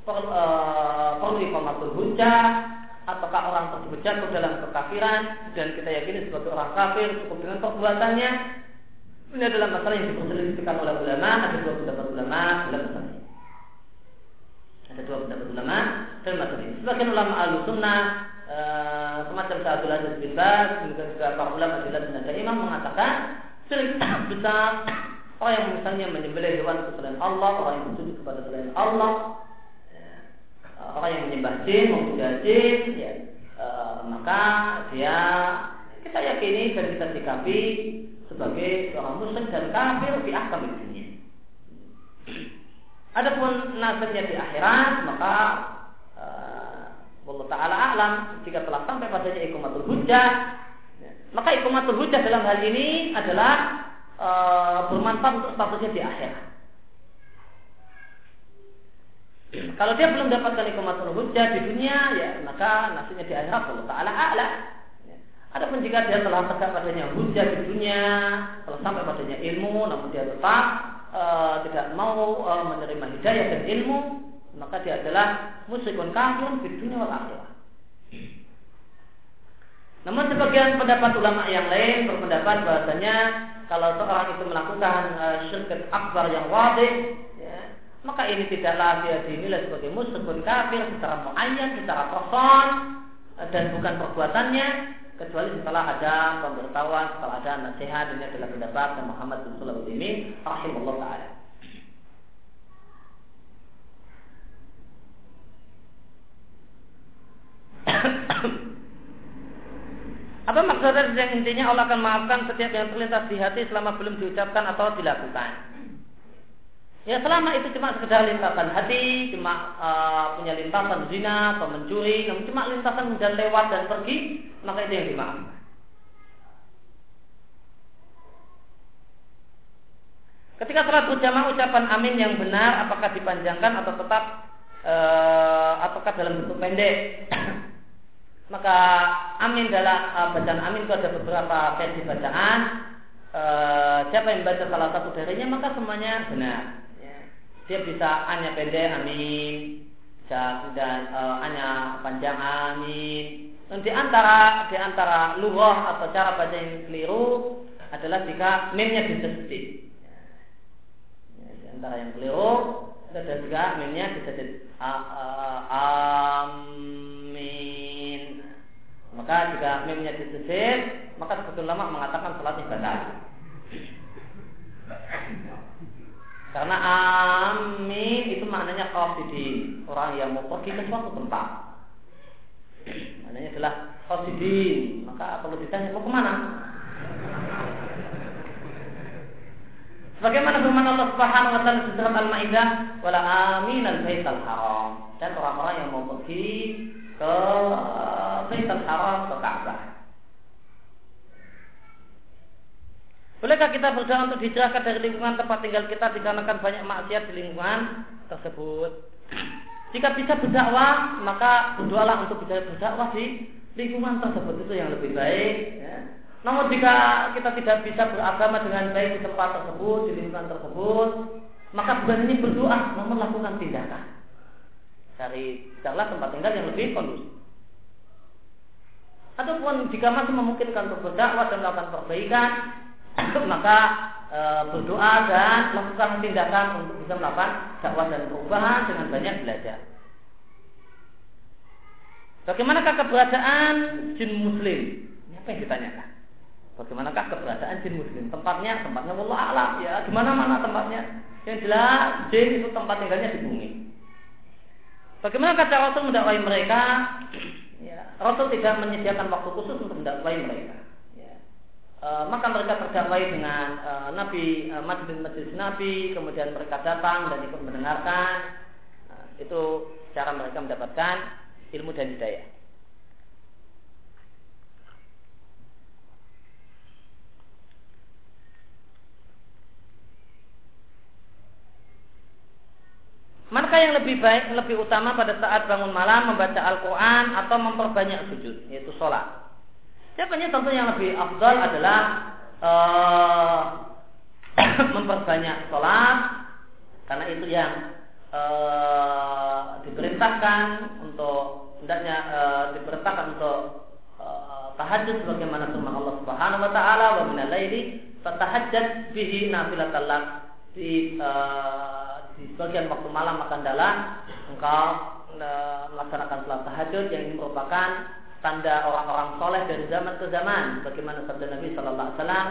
perlu perlu informatul hujah apakah orang tersebut jatuh dalam kekafiran dan kita yakini sebagai orang kafir cukup dengan perbuatannya ini adalah masalah yang diperselisihkan oleh ulama. Ada dua pendapat ulama dalam masalah. Ada dua pendapat ulama dalam masalah ini. Sebagian ulama al sunnah uh, semacam Sa'adul Aziz bin Baz, kemudian juga para ulama jelas dan ada imam mengatakan sering *coughs* besar orang yang misalnya menyembelih hewan selain Allah, orang yang bersujud kepada selain Allah, orang yang menyembah jin, memuja jin, ya, uh, maka dia kita yakini dan kita sikapi sebagai seorang muslim dan kafir di akhir dunia. Adapun nasibnya di akhirat maka uh, Allah Taala alam jika telah sampai padanya ikumatul hujah ya, maka ikomatul hujah dalam hal ini adalah e, bermanfaat untuk statusnya di akhirat. Kalau dia belum dapatkan ikomatul hujah di dunia, ya maka nasibnya di akhirat Allah Taala a'la. Ya. Adapun jika dia telah tegak padanya hujah di dunia, telah sampai padanya ilmu, namun dia tetap e, tidak mau e, menerima hidayah dan ilmu, maka dia adalah musyrikun kafir di dunia wal akhirat. Namun sebagian pendapat ulama yang lain berpendapat bahasanya kalau seorang itu melakukan uh, syirk akbar yang wadih, maka ini tidaklah dia dinilai sebagai musyrikun kafir secara muayyan, secara person dan bukan perbuatannya kecuali setelah ada pemberitahuan, setelah ada nasihat ini adalah pendapat Muhammad bin Sulaiman rahimahullah taala. *coughs* Apa maksudnya yang intinya Allah akan maafkan setiap yang terlintas di hati selama belum diucapkan atau dilakukan? Ya selama itu cuma sekedar lintasan hati, cuma uh, punya lintasan zina atau mencuri, namun cuma lintasan dan lewat dan pergi, maka itu yang dimaafkan. Ketika sholat berjamaah ucapan amin yang benar apakah dipanjangkan atau tetap uh, ataukah dalam bentuk pendek? *coughs* Maka amin dalam uh, bacaan amin itu ada beberapa versi bacaan. Uh, siapa yang baca salah satu darinya maka semuanya benar dia bisa hanya pendek amin. Dan uh, hanya panjang amin. Dan di antara di antara lughah atau cara baca yang keliru adalah jika mimnya disedit. Ya, di antara yang keliru ada juga mimnya disedit. Amin. Maka jika mimnya disedit maka sebagian lama mengatakan salatnya batal karena amin itu maknanya qasidin, orang yang mau pergi ke suatu tempat. Maknanya adalah qasidin, maka perlu ditanya mau ke mana? Bagaimana firman Allah Subhanahu wa taala surat Al-Maidah, "Wala amin al-baital haram." Dan orang-orang yang mau pergi ke Baitul Haram ke Ka'bah. Bolehkah kita berdoa untuk dijauhkan dari lingkungan tempat tinggal kita dikarenakan banyak maksiat di lingkungan tersebut? Jika bisa berdakwah, maka berdoalah untuk bisa berdakwah di lingkungan tersebut itu yang lebih baik. Ya. Namun jika kita tidak bisa beragama dengan baik di tempat tersebut, di lingkungan tersebut, maka bukan ini berdoa, namun melakukan tindakan. Cari carilah tempat tinggal yang lebih kondusif. Ataupun jika masih memungkinkan untuk berdakwah dan melakukan perbaikan, maka e, berdoa dan melakukan tindakan untuk bisa melakukan dakwah dan perubahan dengan banyak belajar. Bagaimanakah keberadaan jin muslim? Ini apa yang ditanyakan? Bagaimanakah keberadaan jin muslim? Tempatnya, tempatnya Allah alam ya. Di mana mana tempatnya? Yang jelas jin itu tempat tinggalnya di bumi. Bagaimana kata Rasul mendakwai mereka? Ya, Rasul tidak menyediakan waktu khusus untuk mendakwai mereka. E, maka mereka terdakwai dengan e, Nabi e, majelis-majelis Nabi, kemudian mereka datang dan ikut mendengarkan. E, itu cara mereka mendapatkan ilmu dan hidayah. Manakah yang lebih baik, lebih utama pada saat bangun malam membaca Al-Quran atau memperbanyak sujud, yaitu sholat? Siapanya tentu yang lebih afdal adalah uh, *coughs* memperbanyak sholat karena itu yang uh, diperintahkan untuk hendaknya uh, diperintahkan untuk tahajud sebagaimana firman Allah Subhanahu wa taala wa min al-laili fatahajjat bihi nafilatan lak di di sebagian waktu malam akan dalam engkau melaksanakan salat tahajud yang ini merupakan tanda orang-orang soleh dari zaman ke zaman. Bagaimana sabda Nabi Shallallahu Alaihi Wasallam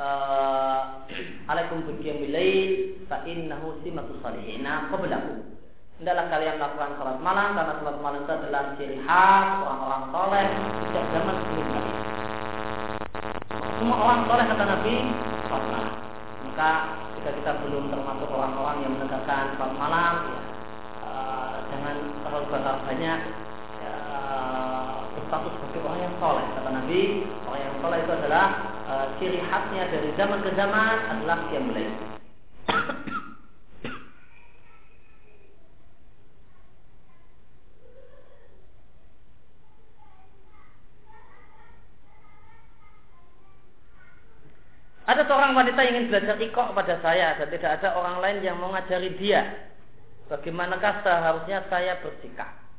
uh, alaikum biqiyamil fa innahu simatu salihina qablakum hendaklah kalian melakukan salat malam karena salat malam itu adalah ciri khas orang-orang soleh sejak zaman sebelum semua orang soleh kata Nabi salat malam. Maka jika kita belum termasuk orang-orang yang menegakkan salat malam ya, uh, jangan terlalu banyak berstatus sebagai orang yang soleh. Kata Nabi, orang yang soleh itu adalah e, ciri khasnya dari zaman ke zaman adalah yang mulai. Ada seorang wanita yang ingin belajar ikok pada saya dan tidak ada orang lain yang mau ngajari dia. Bagaimanakah seharusnya saya bersikap?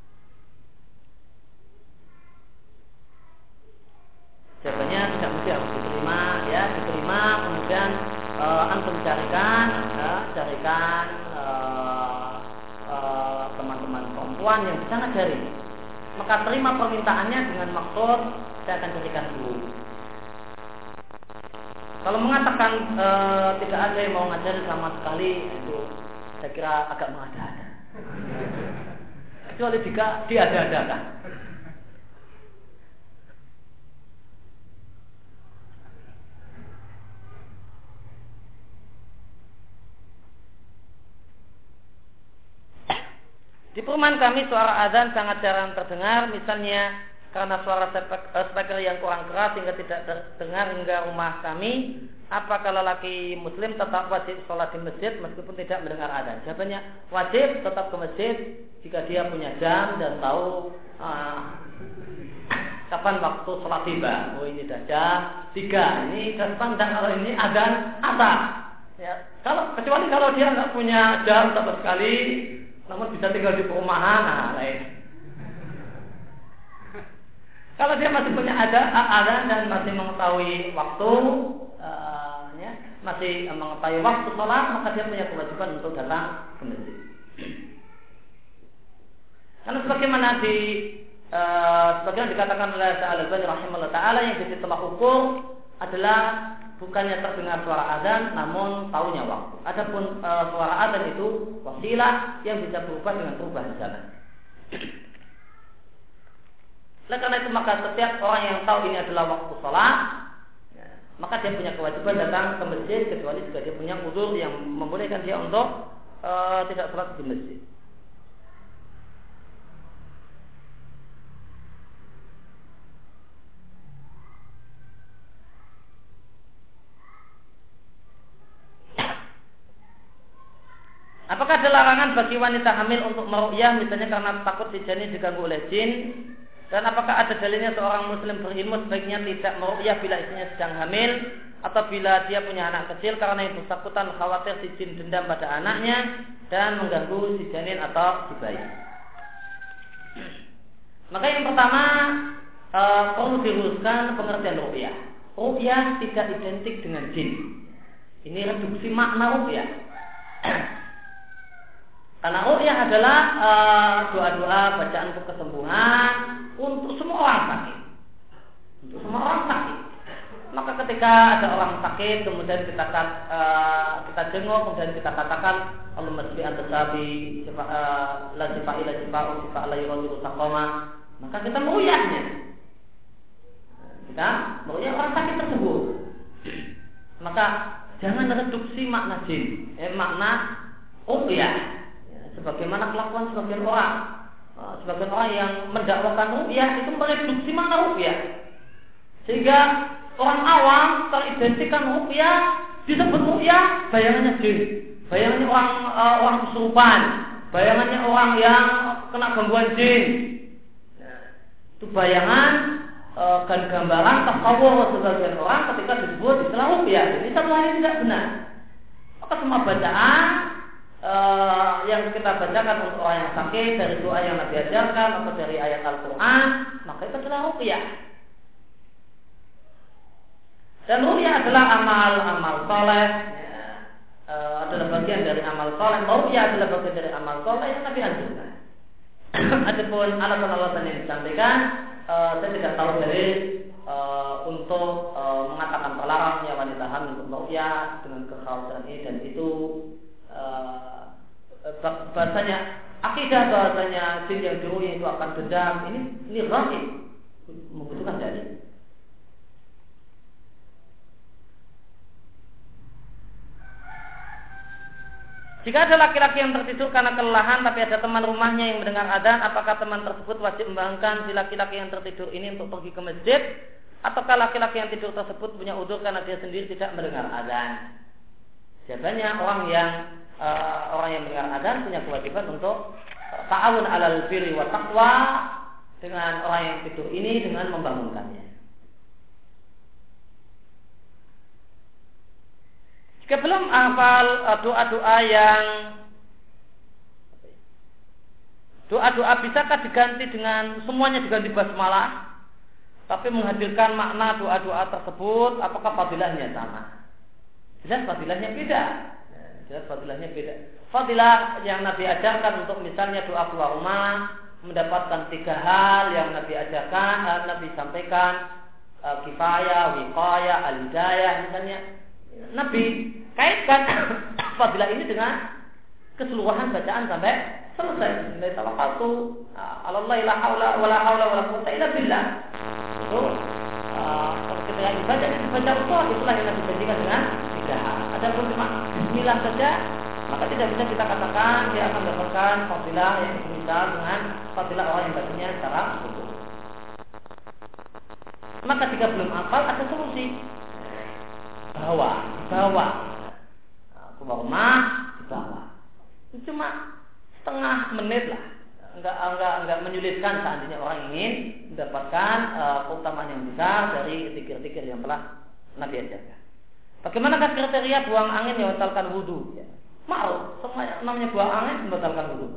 Jawabannya tidak mesti harus diterima, ya diterima kemudian e, antum carikan, ya, carikan teman-teman perempuan yang bisa ngajari. Maka terima permintaannya dengan maksud saya akan carikan dulu. Kalau mengatakan e, tidak ada yang mau ngajari sama sekali itu saya kira agak mengada-ada. Kecuali jika dia Di perumahan kami suara azan sangat jarang terdengar, misalnya karena suara eh, speaker yang kurang keras sehingga tidak terdengar hingga rumah kami. Apa kalau laki muslim tetap wajib sholat di masjid meskipun tidak mendengar azan? Jawabannya wajib tetap ke masjid jika dia punya jam dan tahu uh, kapan waktu sholat tiba. Oh ini dah jam tiga. Ini dan kalau ini azan apa? Ya, kalau kecuali kalau dia nggak punya jam sama sekali, namun bisa tinggal di perumahan, nah lain. Kalau dia masih punya ada ada dan masih mengetahui waktu, uh, ya, masih mengetahui waktu sholat, maka dia punya kewajiban untuk datang ke masjid. Karena sebagaimana di uh, sebagaimana dikatakan oleh Al-Albani rahimahullah taala yang jadi telah ukur adalah bukannya terdengar suara azan namun tahunya waktu. Adapun e, suara azan itu wasilah yang bisa berubah dengan perubahan zaman. Oleh karena itu maka setiap orang yang tahu ini adalah waktu sholat, ya, maka dia punya kewajiban datang ke masjid kecuali jika dia punya uzur yang membolehkan dia untuk e, tidak sholat di masjid. Apakah ada larangan bagi wanita hamil untuk meru'yah misalnya karena takut si janin diganggu oleh jin? Dan apakah ada dalilnya seorang muslim berilmu sebaiknya tidak meru'yah bila istrinya sedang hamil atau bila dia punya anak kecil karena yang bersangkutan khawatir si jin dendam pada anaknya dan mengganggu si janin atau si bayi. Maka yang pertama e, perlu diluruskan pengertian ru'yah. Ru'yah tidak identik dengan jin. Ini reduksi makna ru'yah. Karena ru'yah adalah uh, doa-doa bacaan untuk kesembuhan untuk semua orang sakit. Untuk semua orang sakit. Maka ketika ada orang sakit, kemudian kita uh, kita jenguk, kemudian kita katakan Allah masbi antasabi uh, la sifa ila sifa sifa la taqama, maka kita meruyahnya. Kita meruyah orang sakit tersebut. Maka jangan reduksi makna jin, eh, makna ru'yah sebagaimana kelakuan sebagian orang uh, sebagian orang yang mendakwakan rupiah itu mereduksi mana rupiah sehingga orang awam teridentikan rupiah disebut rupiah bayangannya jin. Bayangannya orang uh, orang kesurupan. Bayangannya orang yang kena gangguan jin. Itu bayangan uh, gambaran tasawur sebagian orang ketika disebut istilah rupiah ini satu hal yang tidak benar. Maka semua bacaan uh, yang kita bacakan untuk orang yang sakit dari doa yang Nabi ajarkan atau dari ayat Al-Quran, maka itu adalah rupiah. Dan rupiah adalah amal-amal soleh, uh, adalah bagian dari amal soleh. Rupiah adalah bagian dari amal soleh yang Nabi anjurkan. *clears throat* Adapun alasan-alasan yang disampaikan, uh, saya tidak tahu dari untuk uh, mengatakan terlarangnya wanita hamil untuk rupiah dengan kekhawatiran ini dan itu bahasanya akidah bahasanya jin yang diruhi itu akan dendam ini ini rahim membutuhkan dalil. Jika ada laki-laki yang tertidur karena kelelahan tapi ada teman rumahnya yang mendengar adzan, apakah teman tersebut wajib membangunkan si laki-laki yang tertidur ini untuk pergi ke masjid? Ataukah laki-laki yang tidur tersebut punya udur karena dia sendiri tidak mendengar adzan? Jawabannya orang yang uh, orang yang mendengar adzan punya kewajiban untuk ta'awun alal birri wa taqwa dengan orang yang tidur ini dengan membangunkannya. Jika belum hafal uh, doa-doa yang doa-doa bisakah diganti dengan semuanya diganti basmalah tapi menghadirkan makna doa-doa tersebut apakah fadilahnya sama? Jelas fadilahnya beda. Jelas fadilahnya beda. Fadilah yang Nabi ajarkan untuk misalnya doa keluar rumah mendapatkan tiga hal yang Nabi ajarkan, hal Nabi sampaikan uh, kifayah, wiqayah, al-hidayah misalnya. Nabi kaitkan *coughs* fadilah ini dengan keseluruhan bacaan sampai selesai. Dari tawakkaltu Allah la haula wala haula wala quwwata illa billah itu uh, ketika dibaca dibaca Allah itulah yang Nabi janjikan dengan tiga hal. Ada pun cuma Bismillah saja maka tidak bisa kita katakan dia akan mendapatkan fadilah yang semisal dengan fadilah orang yang bacanya secara utuh. Maka jika belum hafal ada solusi bawa bawa ke rumah dibawa cuma setengah menit lah enggak enggak enggak menyulitkan seandainya orang ingin mendapatkan uh, keutamaan yang besar dari tikir-tikir yang telah Nabi ajarkan. Bagaimanakah kriteria buang angin yang membatalkan wudhu? Ya. Mau, semua namanya buang angin membatalkan wudhu.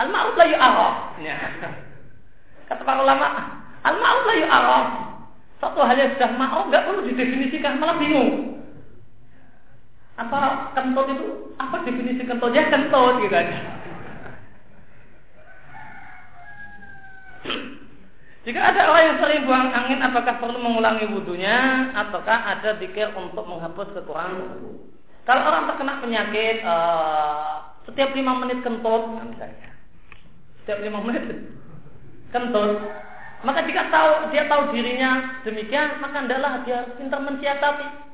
Al-ma'ruf la yu'araf. Ya. Kata para ulama, al-ma'ruf la yu'araf. Satu hal yang sudah ma'ruf nggak perlu didefinisikan, malah bingung apa kentut itu apa definisi kentut ya kentut gitu aja jika ada orang yang sering buang angin apakah perlu mengulangi wudhunya ataukah ada dikir untuk menghapus kekurangan kalau orang terkena penyakit uh, setiap lima menit kentut misalnya setiap lima menit kentut maka jika tahu dia tahu dirinya demikian maka adalah dia pintar mensiasati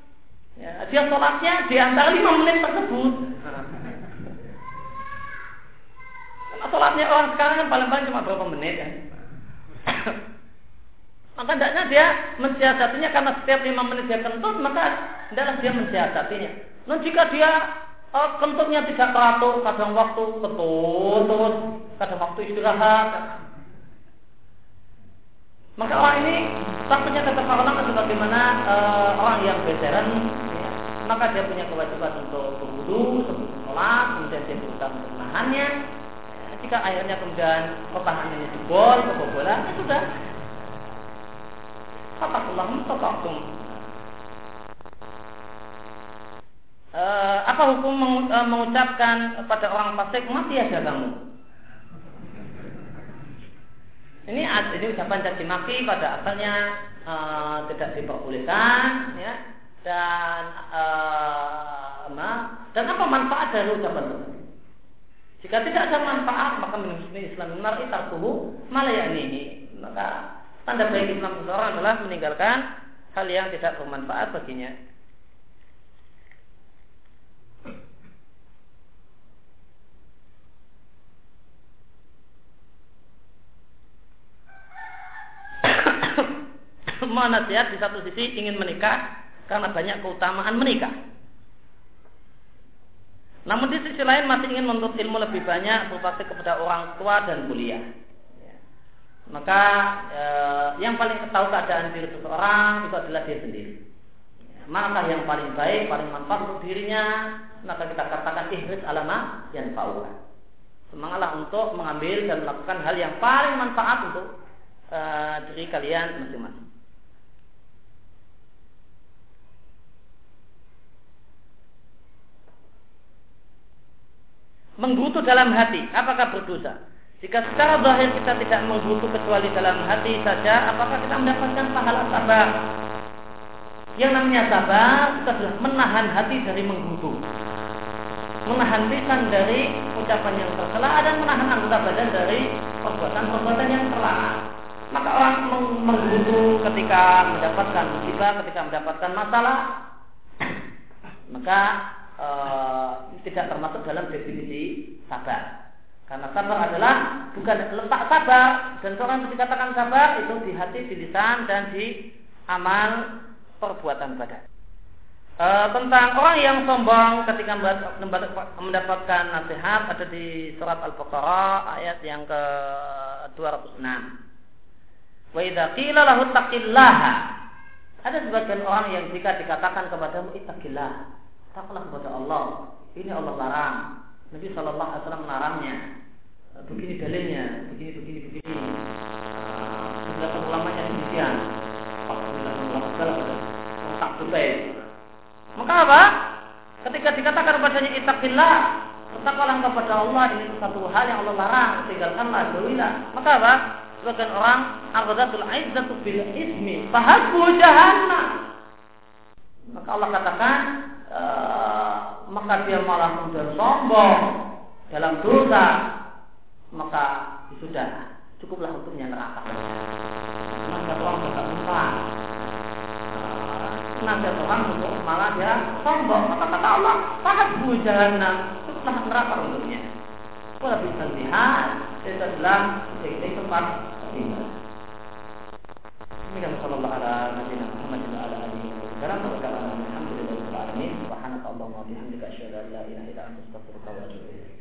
Ya, dia sholatnya di antara lima menit tersebut. Karena sholatnya orang sekarang kan paling-paling cuma berapa menit ya. *coughs* maka hendaknya dia mensiasatinya karena setiap lima menit dia kentut, maka hendaklah dia mensiasatinya. Nah jika dia oh, kentutnya tidak teratur, kadang waktu kentut kadang waktu istirahat, maka orang ini takutnya kata ulama sebagaimana uh, orang yang veteran, ya, maka dia punya kewajiban untuk berwudu sebelum sholat, kemudian dia berusaha menahannya. Ya, jika akhirnya kemudian pertahanannya jebol, kebobolan, ya sudah. Fatakullah mustaqakum. Uh, apa hukum eh, mengucapkan pada orang fasik mati aja kamu? Ini ini ucapan caci maki pada asalnya uh, tidak diperbolehkan ya dan uh, dan apa manfaat dari ucapan tersebut? Jika tidak ada manfaat maka menurut Islam benar itu malah ini maka tanda baik Islam seseorang adalah meninggalkan hal yang tidak bermanfaat baginya. *coughs* semua nasihat di satu sisi ingin menikah karena banyak keutamaan menikah. Namun di sisi lain masih ingin menuntut ilmu lebih banyak berbakti kepada orang tua dan kuliah. Ya. Maka eh, yang paling tahu keadaan diri seseorang itu adalah dia sendiri. Ya. Maka yang paling baik, paling manfaat untuk dirinya, maka kita katakan ihris alama yang fauka. Semangatlah untuk mengambil dan melakukan hal yang paling manfaat untuk uh, diri kalian masing-masing. Menggutu dalam hati, apakah berdosa? Jika secara zahir kita tidak menggutu kecuali dalam hati saja, apakah kita mendapatkan pahala sabar? Yang namanya sabar itu adalah menahan hati dari menggutu. Menahan lisan dari ucapan yang tercela dan menahan anggota badan dari perbuatan-perbuatan yang terlarang. Maka orang menggerutu ketika mendapatkan musibah, ketika mendapatkan masalah, *clears throat* maka e, tidak termasuk dalam definisi sabar. Karena sabar adalah bukan letak sabar dan seorang yang dikatakan sabar itu di hati, di lisan dan di amal perbuatan badan. E, tentang orang yang sombong ketika mendapatkan nasihat ada di surat Al-Baqarah ayat yang ke 206. Wa idza qila lahu taqillaha. Ada sebagian orang yang jika dikatakan kepadamu ittaqillah, takutlah kepada Allah. Ini Allah larang. Nabi Shallallahu Alaihi Wasallam melarangnya. Begini dalilnya, begini begini begini. Penjelasan ulamanya demikian. Ulama tak betul. Maka apa? Ketika dikatakan kepadanya ittaqillah, bertakwalah kepada Allah ini satu hal yang Allah larang, tinggalkanlah, jauhilah. Maka apa? Sebagian orang aghdatul aizzatu bil ismi, fahabu jahannam. Maka Allah katakan e, maka dia malah kemudian sombong dalam dosa maka sudah cukuplah untuknya neraka. Maka orang tidak lupa nasihat orang untuk malah dia sombong. Maka kata Allah, fahabu jahannam, cukuplah neraka untuknya. Kalau bisa lihat, itu adalah sebagai tempat. Ini kan sallallahu ala nabi Muhammad ala alihi wa.